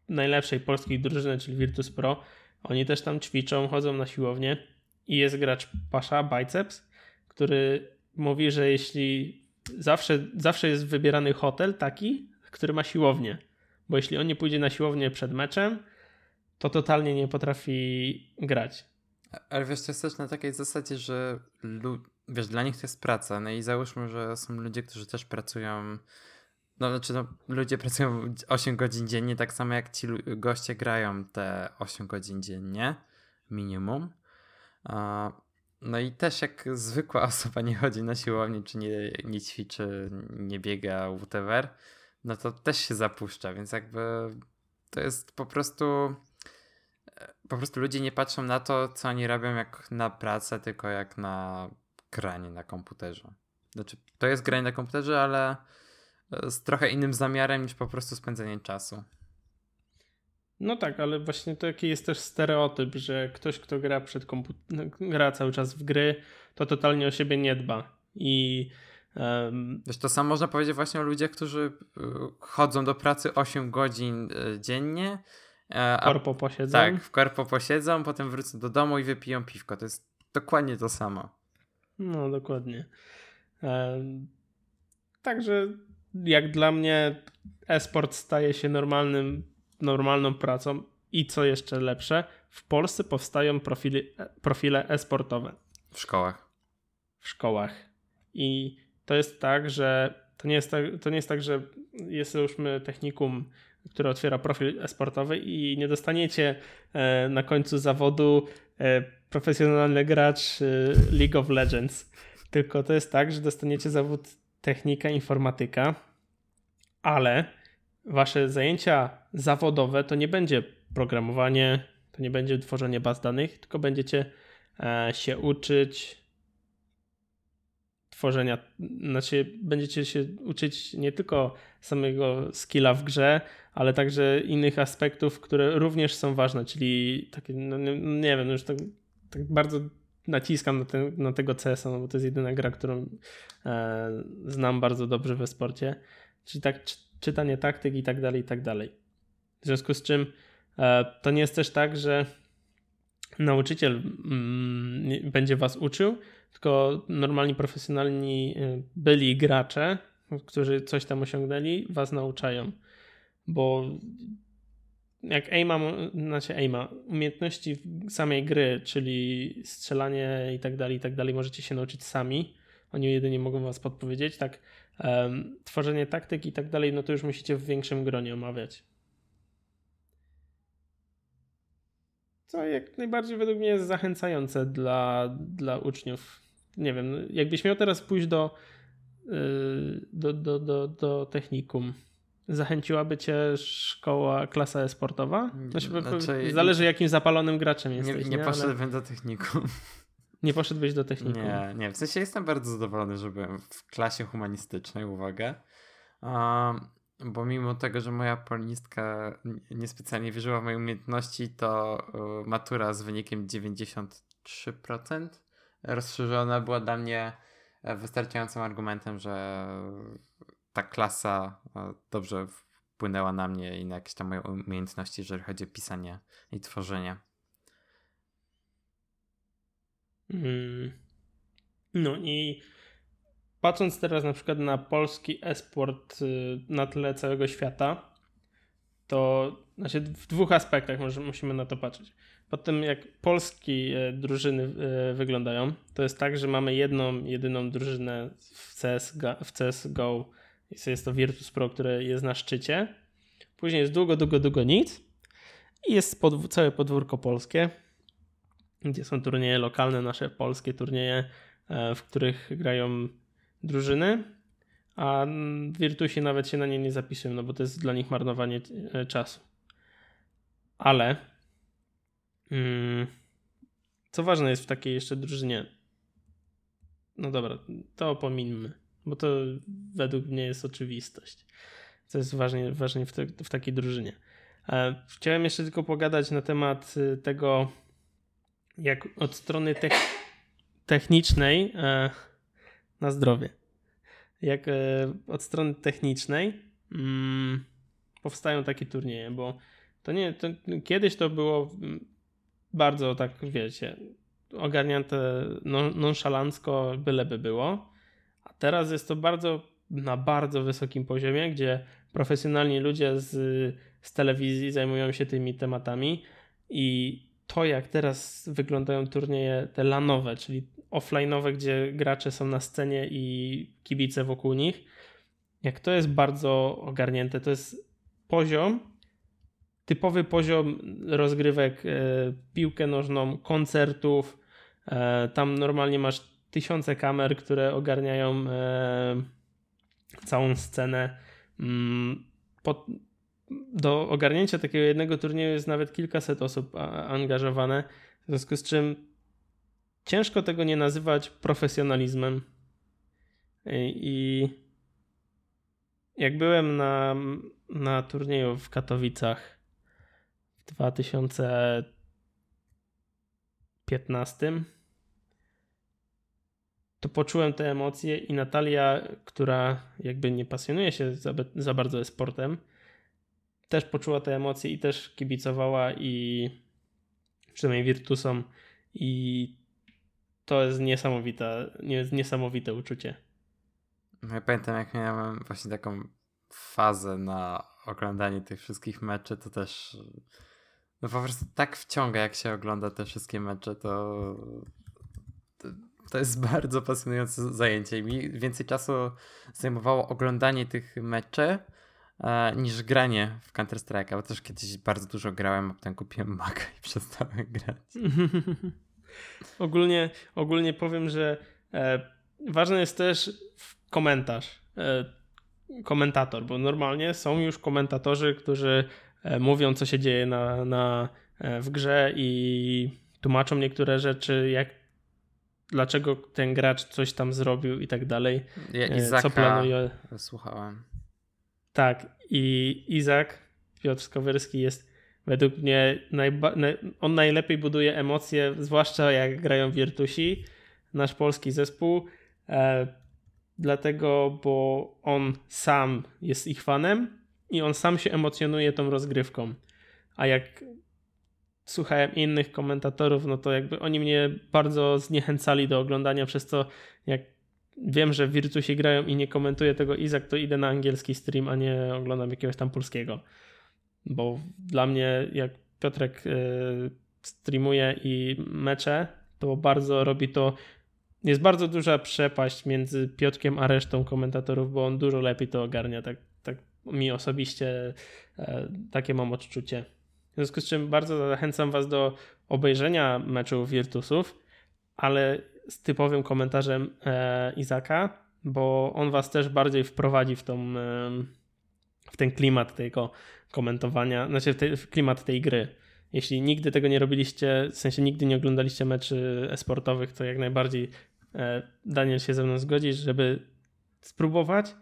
najlepszej polskiej drużyny, czyli Virtus Pro, oni też tam ćwiczą, chodzą na siłownię i jest gracz Pasza, Biceps, który mówi, że jeśli zawsze, zawsze jest wybierany hotel taki, który ma siłownię, bo jeśli on nie pójdzie na siłownię przed meczem, to totalnie nie potrafi grać. Ale wiesz, to jest też na takiej zasadzie, że wiesz, dla nich to jest praca. No i załóżmy, że są ludzie, którzy też pracują. No, znaczy, no, ludzie pracują 8 godzin dziennie, tak samo jak ci goście grają te 8 godzin dziennie, minimum. No i też jak zwykła osoba nie chodzi na siłownię, czy nie, nie ćwiczy, nie biega, whatever, no to też się zapuszcza, więc jakby to jest po prostu po prostu ludzie nie patrzą na to, co oni robią jak na pracę, tylko jak na granie na komputerze. Znaczy, to jest granie na komputerze, ale z trochę innym zamiarem niż po prostu spędzenie czasu. No tak, ale właśnie taki jest też stereotyp, że ktoś, kto gra przed komputerem, gra cały czas w gry, to totalnie o siebie nie dba. I um... Wiesz, to samo można powiedzieć właśnie o ludziach, którzy y, chodzą do pracy 8 godzin y, dziennie. E, a, korpo posiedzą. Tak, w korpo posiedzą, potem wrócą do domu i wypiją piwko. To jest dokładnie to samo. No, dokładnie. Um, także jak dla mnie e-sport staje się normalnym normalną pracą i co jeszcze lepsze, w Polsce powstają profili, profile e-sportowe. W szkołach. W szkołach. I to jest tak, że to nie jest tak, to nie jest tak że jest załóżmy technikum, które otwiera profil e-sportowy i nie dostaniecie e, na końcu zawodu e, profesjonalny gracz e, League of Legends. Tylko to jest tak, że dostaniecie zawód technika, informatyka, ale wasze zajęcia zawodowe to nie będzie programowanie, to nie będzie tworzenie baz danych, tylko będziecie e, się uczyć tworzenia, znaczy będziecie się uczyć nie tylko samego skilla w grze, ale także innych aspektów, które również są ważne, czyli takie, no nie, nie wiem, no już tak, tak bardzo naciskam na, na tego CS-a, no bo to jest jedyna gra, którą e, znam bardzo dobrze we sporcie. Czyli tak czytanie taktyk i tak dalej, i tak dalej. W związku z czym e, to nie jest też tak, że nauczyciel mm, będzie was uczył, tylko normalni, profesjonalni e, byli gracze, którzy coś tam osiągnęli, was nauczają. Bo jak aima, znaczy aima, umiejętności samej gry, czyli strzelanie i tak dalej, i tak dalej, możecie się nauczyć sami. Oni jedynie mogą was podpowiedzieć, tak um, tworzenie taktyk i tak dalej, no to już musicie w większym gronie omawiać. Co jak najbardziej według mnie jest zachęcające dla, dla uczniów. Nie wiem, jakbyś miał teraz pójść do, yy, do, do, do, do technikum, zachęciłaby cię szkoła, klasa e-sportowa? Znaczy, znaczy, zależy jakim zapalonym graczem jesteś. Nie, nie, nie poszedłbym ale... do technikum. Nie poszedłbyś do technikum? Nie, nie. W sensie jestem bardzo zadowolony, że byłem w klasie humanistycznej, uwaga. Um, bo mimo tego, że moja polnistka niespecjalnie wierzyła w moje umiejętności, to uh, matura z wynikiem 93% rozszerzona była dla mnie e, wystarczającym argumentem, że ta klasa e, dobrze wpłynęła na mnie i na jakieś tam moje umiejętności, jeżeli chodzi o pisanie i tworzenie. Mm. No i patrząc teraz na przykład na polski esport y, na tle całego świata, to znaczy w dwóch aspektach może, musimy na to patrzeć. Po tym jak polskie y, drużyny y, wyglądają, to jest tak, że mamy jedną, jedyną drużynę w, CS, w CSGO, jest to Virtus Pro, które jest na szczycie. Później jest długo, długo, długo nic i jest podw całe podwórko polskie gdzie są turnieje lokalne, nasze polskie turnieje, e, w których grają drużyny. a Virtusi nawet się na nie nie zapisują, no bo to jest dla nich marnowanie e, czasu. Ale mm, co ważne jest w takiej jeszcze drużynie, no dobra, to pominmy, bo to według mnie jest oczywistość. Co jest ważne, ważne w, te, w takiej drużynie. E, chciałem jeszcze tylko pogadać na temat y, tego, jak od strony technicznej e, na zdrowie. Jak e, od strony technicznej mm, powstają takie turnieje, bo to nie, to, kiedyś to było bardzo tak, wiecie, ogarnięte nonszalancko, byleby było, teraz jest to bardzo na bardzo wysokim poziomie, gdzie profesjonalni ludzie z, z telewizji zajmują się tymi tematami i to, jak teraz wyglądają turnieje te lanowe, czyli offline'owe, gdzie gracze są na scenie i kibice wokół nich, jak to jest bardzo ogarnięte, to jest poziom, typowy poziom rozgrywek, e, piłkę nożną, koncertów. E, tam normalnie masz tysiące kamer, które ogarniają e, całą scenę. Mm, do ogarnięcia takiego jednego turnieju jest nawet kilkaset osób angażowane, w związku z czym ciężko tego nie nazywać profesjonalizmem. I jak byłem na, na turnieju w Katowicach w 2015, to poczułem te emocje i Natalia, która jakby nie pasjonuje się za, za bardzo sportem, też poczuła te emocje i też kibicowała i przynajmniej Virtusom i to jest niesamowite, niesamowite uczucie. No ja pamiętam jak miałem właśnie taką fazę na oglądanie tych wszystkich meczy, to też no po prostu tak wciąga jak się ogląda te wszystkie mecze, to to, jest bardzo pasjonujące zajęcie mi więcej czasu zajmowało oglądanie tych meczy e, niż granie w Counter Strike, bo też kiedyś bardzo dużo grałem, a potem kupiłem Maca i przestałem grać. ogólnie, ogólnie powiem, że e, ważny jest też komentarz, e, komentator, bo normalnie są już komentatorzy, którzy e, mówią, co się dzieje na, na, e, w grze i tłumaczą niektóre rzeczy, jak dlaczego ten gracz coś tam zrobił i tak dalej. Ja e, Izaka co planuje. Słuchałem. Tak, i Izak Piotr Skowerski jest według mnie najba... on najlepiej buduje emocje, zwłaszcza jak grają Virtusi, nasz polski zespół. E, dlatego, bo on sam jest ich fanem i on sam się emocjonuje tą rozgrywką. A jak słuchałem innych komentatorów, no to jakby oni mnie bardzo zniechęcali do oglądania, przez co jak wiem, że w Virtusie grają i nie komentuję tego Izak, to idę na angielski stream, a nie oglądam jakiegoś tam polskiego. Bo dla mnie, jak Piotrek y, streamuje i mecze, to bardzo robi to. Jest bardzo duża przepaść między Piotrkiem a resztą komentatorów, bo on dużo lepiej to ogarnia. Tak, tak mi osobiście e, takie mam odczucie. W związku z czym bardzo zachęcam Was do obejrzenia meczu Virtusów, ale z typowym komentarzem e, Izaka, bo on Was też bardziej wprowadzi w, tą, e, w ten klimat tego komentowania, znaczy w, te, w klimat tej gry. Jeśli nigdy tego nie robiliście, w sensie nigdy nie oglądaliście meczy esportowych, to jak najbardziej e, Daniel się ze mną zgodzi, żeby spróbować,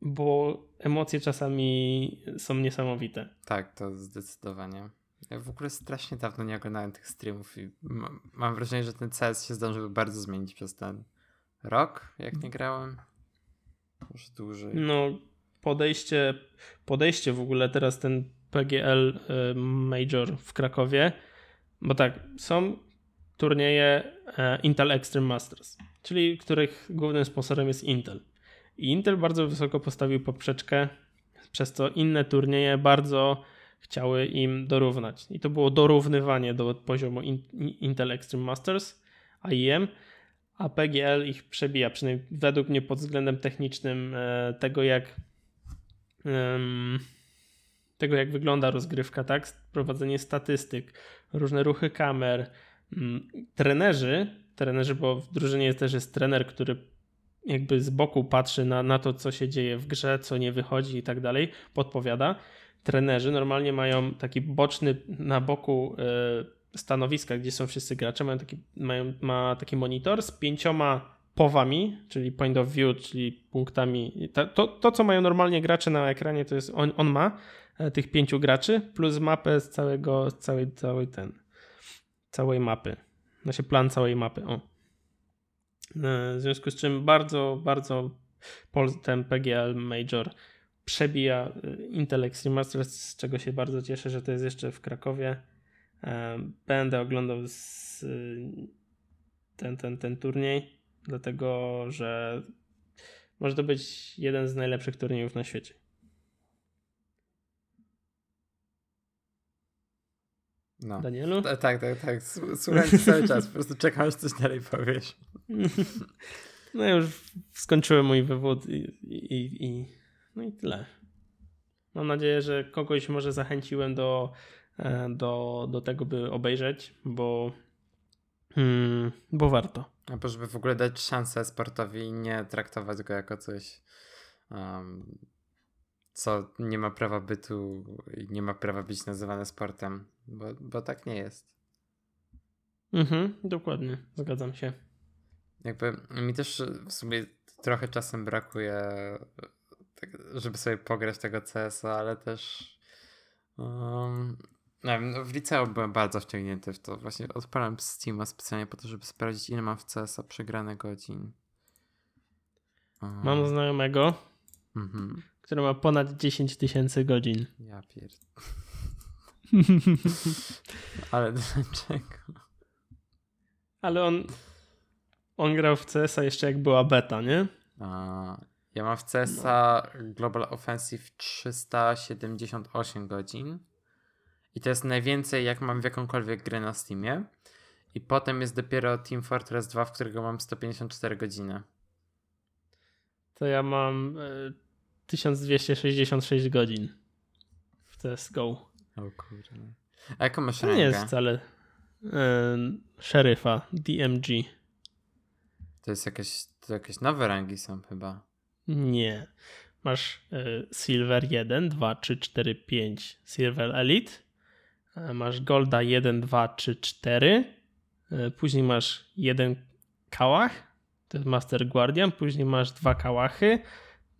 bo emocje czasami są niesamowite. Tak, to zdecydowanie. Ja w ogóle strasznie dawno nie oglądałem tych streamów i mam wrażenie, że ten CS się zdążył bardzo zmienić przez ten rok, jak nie grałem. Może dłużej. No, podejście, podejście w ogóle teraz ten PGL y, Major w Krakowie, bo tak, są turnieje e, Intel Extreme Masters, czyli których głównym sponsorem jest Intel. I Intel bardzo wysoko postawił poprzeczkę, przez co inne turnieje bardzo chciały im dorównać. I to było dorównywanie do poziomu Intel Extreme Masters, AIM, a PGL ich przebija, przynajmniej według mnie pod względem technicznym e, tego, jak tego, jak wygląda rozgrywka, tak? Prowadzenie statystyk, różne ruchy kamer. Mm, trenerzy, trenerzy, bo w drużynie też jest trener, który jakby z boku patrzy na, na to, co się dzieje w grze, co nie wychodzi i tak dalej, podpowiada. Trenerzy normalnie mają taki boczny na boku y, stanowiska, gdzie są wszyscy gracze, mają taki, mają, ma taki monitor z pięcioma powami, czyli point of view, czyli punktami. To, to co mają normalnie gracze na ekranie, to jest on, on ma e, tych pięciu graczy, plus mapę z całego, całej, całej ten, całej mapy. Znaczy plan całej mapy. O. E, w związku z czym bardzo, bardzo ten PGL Major przebija e, Intel Extreme Masters, z czego się bardzo cieszę, że to jest jeszcze w Krakowie. Będę oglądał ten, ten, ten turniej dlatego że może to być jeden z najlepszych turniejów na świecie. No. Danielu? tak, tak, tak. Słucham cię cały czas, po prostu czekam, aż coś dalej powiesz. No ja już skończyłem mój wywód i, i, i, no i tyle. Mam nadzieję, że kogoś może zachęciłem do, e, do, do tego, by obejrzeć, bo, hmm, bo warto. Albo żeby w ogóle dać szansę sportowi i nie traktować go jako coś, um, co nie ma prawa bytu nie ma prawa być nazywane sportem, bo, bo tak nie jest. Mhm, dokładnie, zgadzam się. Jakby mi też w sumie trochę czasem brakuje, tak, żeby sobie pograć tego CS-a, ale też um, wiem, no w liceum byłem bardzo wciągnięty w to. Właśnie odpalam Steama specjalnie po to, żeby sprawdzić, ile mam w CS-a przegrane godzin. Um. Mam znajomego, mhm. który ma ponad 10 tysięcy godzin. Ja pierd... Ale dlaczego? Ale on on grał w CS-a jeszcze jak była beta, nie? A, ja mam w CS-a no. Global Offensive 378 godzin. I to jest najwięcej, jak mam w jakąkolwiek grę na Steamie. I potem jest dopiero Team Fortress 2, w którego mam 154 godziny. To ja mam y, 1266 godzin w CSGO. O kurde. A jaką masz To rangę? nie jest wcale y, szeryfa, DMG. To jest jakieś, to jakieś nowe rangi są chyba. Nie. Masz y, Silver 1, 2, 3, 4, 5 Silver Elite E, masz Golda 1, 2, 3, 4. Później masz jeden kałach, to jest Master Guardian. Później masz dwa kałachy.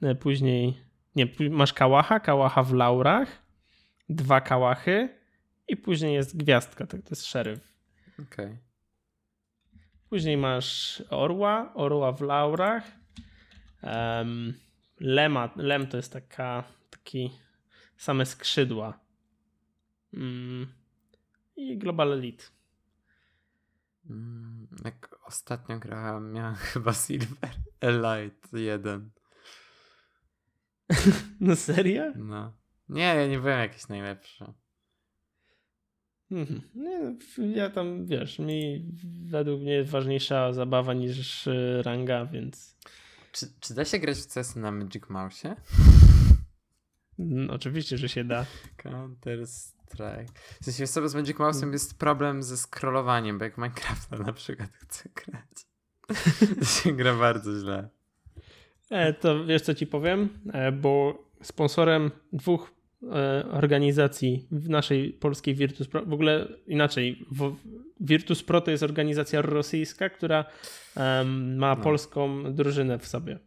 E, później, nie, masz kałacha, kałacha w laurach. Dwa kałachy. I później jest gwiazdka, to, to jest szeryf. Okej. Okay. Później masz orła, orła w laurach. Um, lema, lem to jest taka, taki same skrzydła. Mm. I Global Elite. Mm, jak ostatnio grałem, miałem chyba Silver Elite 1. no serio? No. Nie, ja nie byłem jakiś najlepszy. Mhm. Nie, ja tam, wiesz, mi według mnie jest ważniejsza zabawa niż ranga, więc... Czy, czy da się grać w CS na Magic Mouse? No, oczywiście, że się da. Counter Strike. W sensie sobie z Magic Mouse'em mm. jest problem ze scrollowaniem, bo jak Minecrafta na przykład chcę grać, to się gra bardzo źle. E, to wiesz co ci powiem? E, bo sponsorem dwóch organizacji w naszej polskiej Virtus Pro, w ogóle inaczej, Virtus Pro to jest organizacja rosyjska, która ma no. polską drużynę w sobie.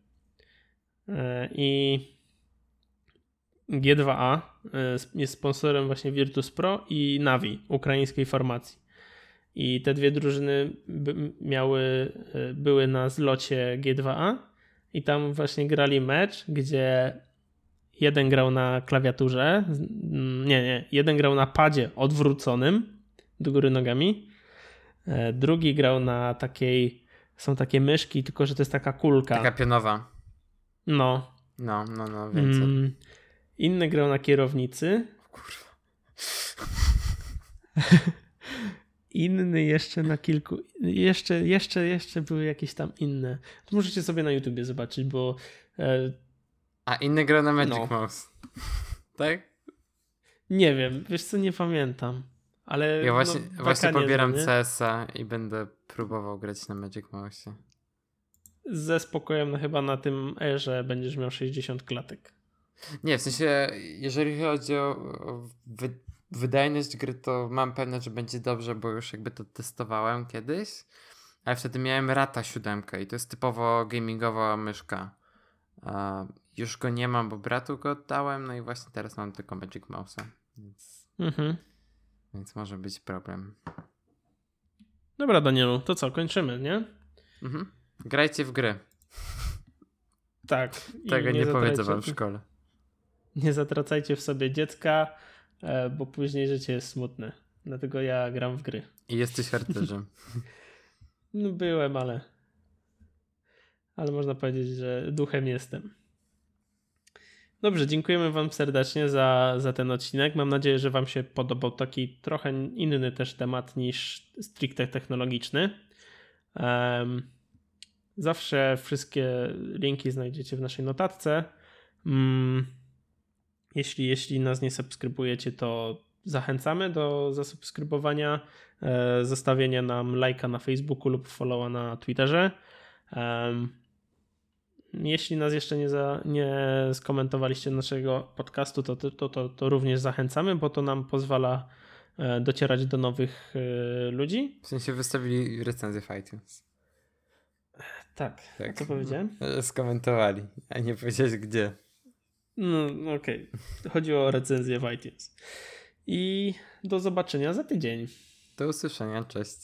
E, I G2A y, jest sponsorem właśnie Virtus Pro i Navi, ukraińskiej formacji. I te dwie drużyny miały, były na zlocie G2A i tam właśnie grali mecz, gdzie jeden grał na klawiaturze, nie, nie, jeden grał na padzie odwróconym do góry nogami, e, drugi grał na takiej, są takie myszki, tylko że to jest taka kulka. Taka pionowa. No. No, no, no, więcej. Mm. Inny grał na kierownicy. Kurwa. Inny jeszcze na kilku. Jeszcze, jeszcze, jeszcze były jakieś tam inne. Możecie sobie na YouTubie zobaczyć, bo. A inny grał na Magic no. Mouse. tak? Nie wiem, wiesz co, nie pamiętam. Ale. Ja właśnie, no, właśnie pobieram CS-a i będę próbował grać na Magic Mouse. ze spokojem no chyba na tym erze będziesz miał 60 klatek. Nie, w sensie, jeżeli chodzi o wy, wydajność gry, to mam pewność, że będzie dobrze, bo już jakby to testowałem kiedyś, ale wtedy miałem Rata 7 i to jest typowo gamingowa myszka. Już go nie mam, bo bratu go oddałem, no i właśnie teraz mam tylko Magic Mouse'a, więc, Mhm. więc może być problem. Dobra, Danielu, to co, kończymy, nie? Mhm. Grajcie w gry. Tak. Tego nie, zatracajcie- wam w szkole. Nie zatracajcie w sobie dziecka, e, bo później życie jest smutne. Dlatego ja gram w gry. I jesteś harcerzem. No byłem, ale. Ale można powiedzieć, że duchem jestem. Dobrze, dziękujemy Wam serdecznie za, za ten odcinek. Mam nadzieję, że Wam się podobał taki trochę inny też temat niż stricte technologiczny. Em, zawsze wszystkie linki znajdziecie w naszej notatce. Mm, jeśli, jeśli nas nie subskrybujecie, to zachęcamy do zasubskrybowania, e, zostawienia nam lajka na Facebooku lub followa na Twitterze. Em, jeśli nas jeszcze nie, za, nie skomentowaliście naszego podcastu, to, to, to, to, również zachęcamy, bo to nam pozwala e, docierać do nowych e, ludzi. W sensie wystawili recenzję w iTunes. Tak, Tak. co powiedziałem? E, Skomentowali, a nie powiedziałeś gdzie. No, no okej. Chodziło o recenzję w iTunes. I do zobaczenia za tydzień. Do usłyszenia, cześć.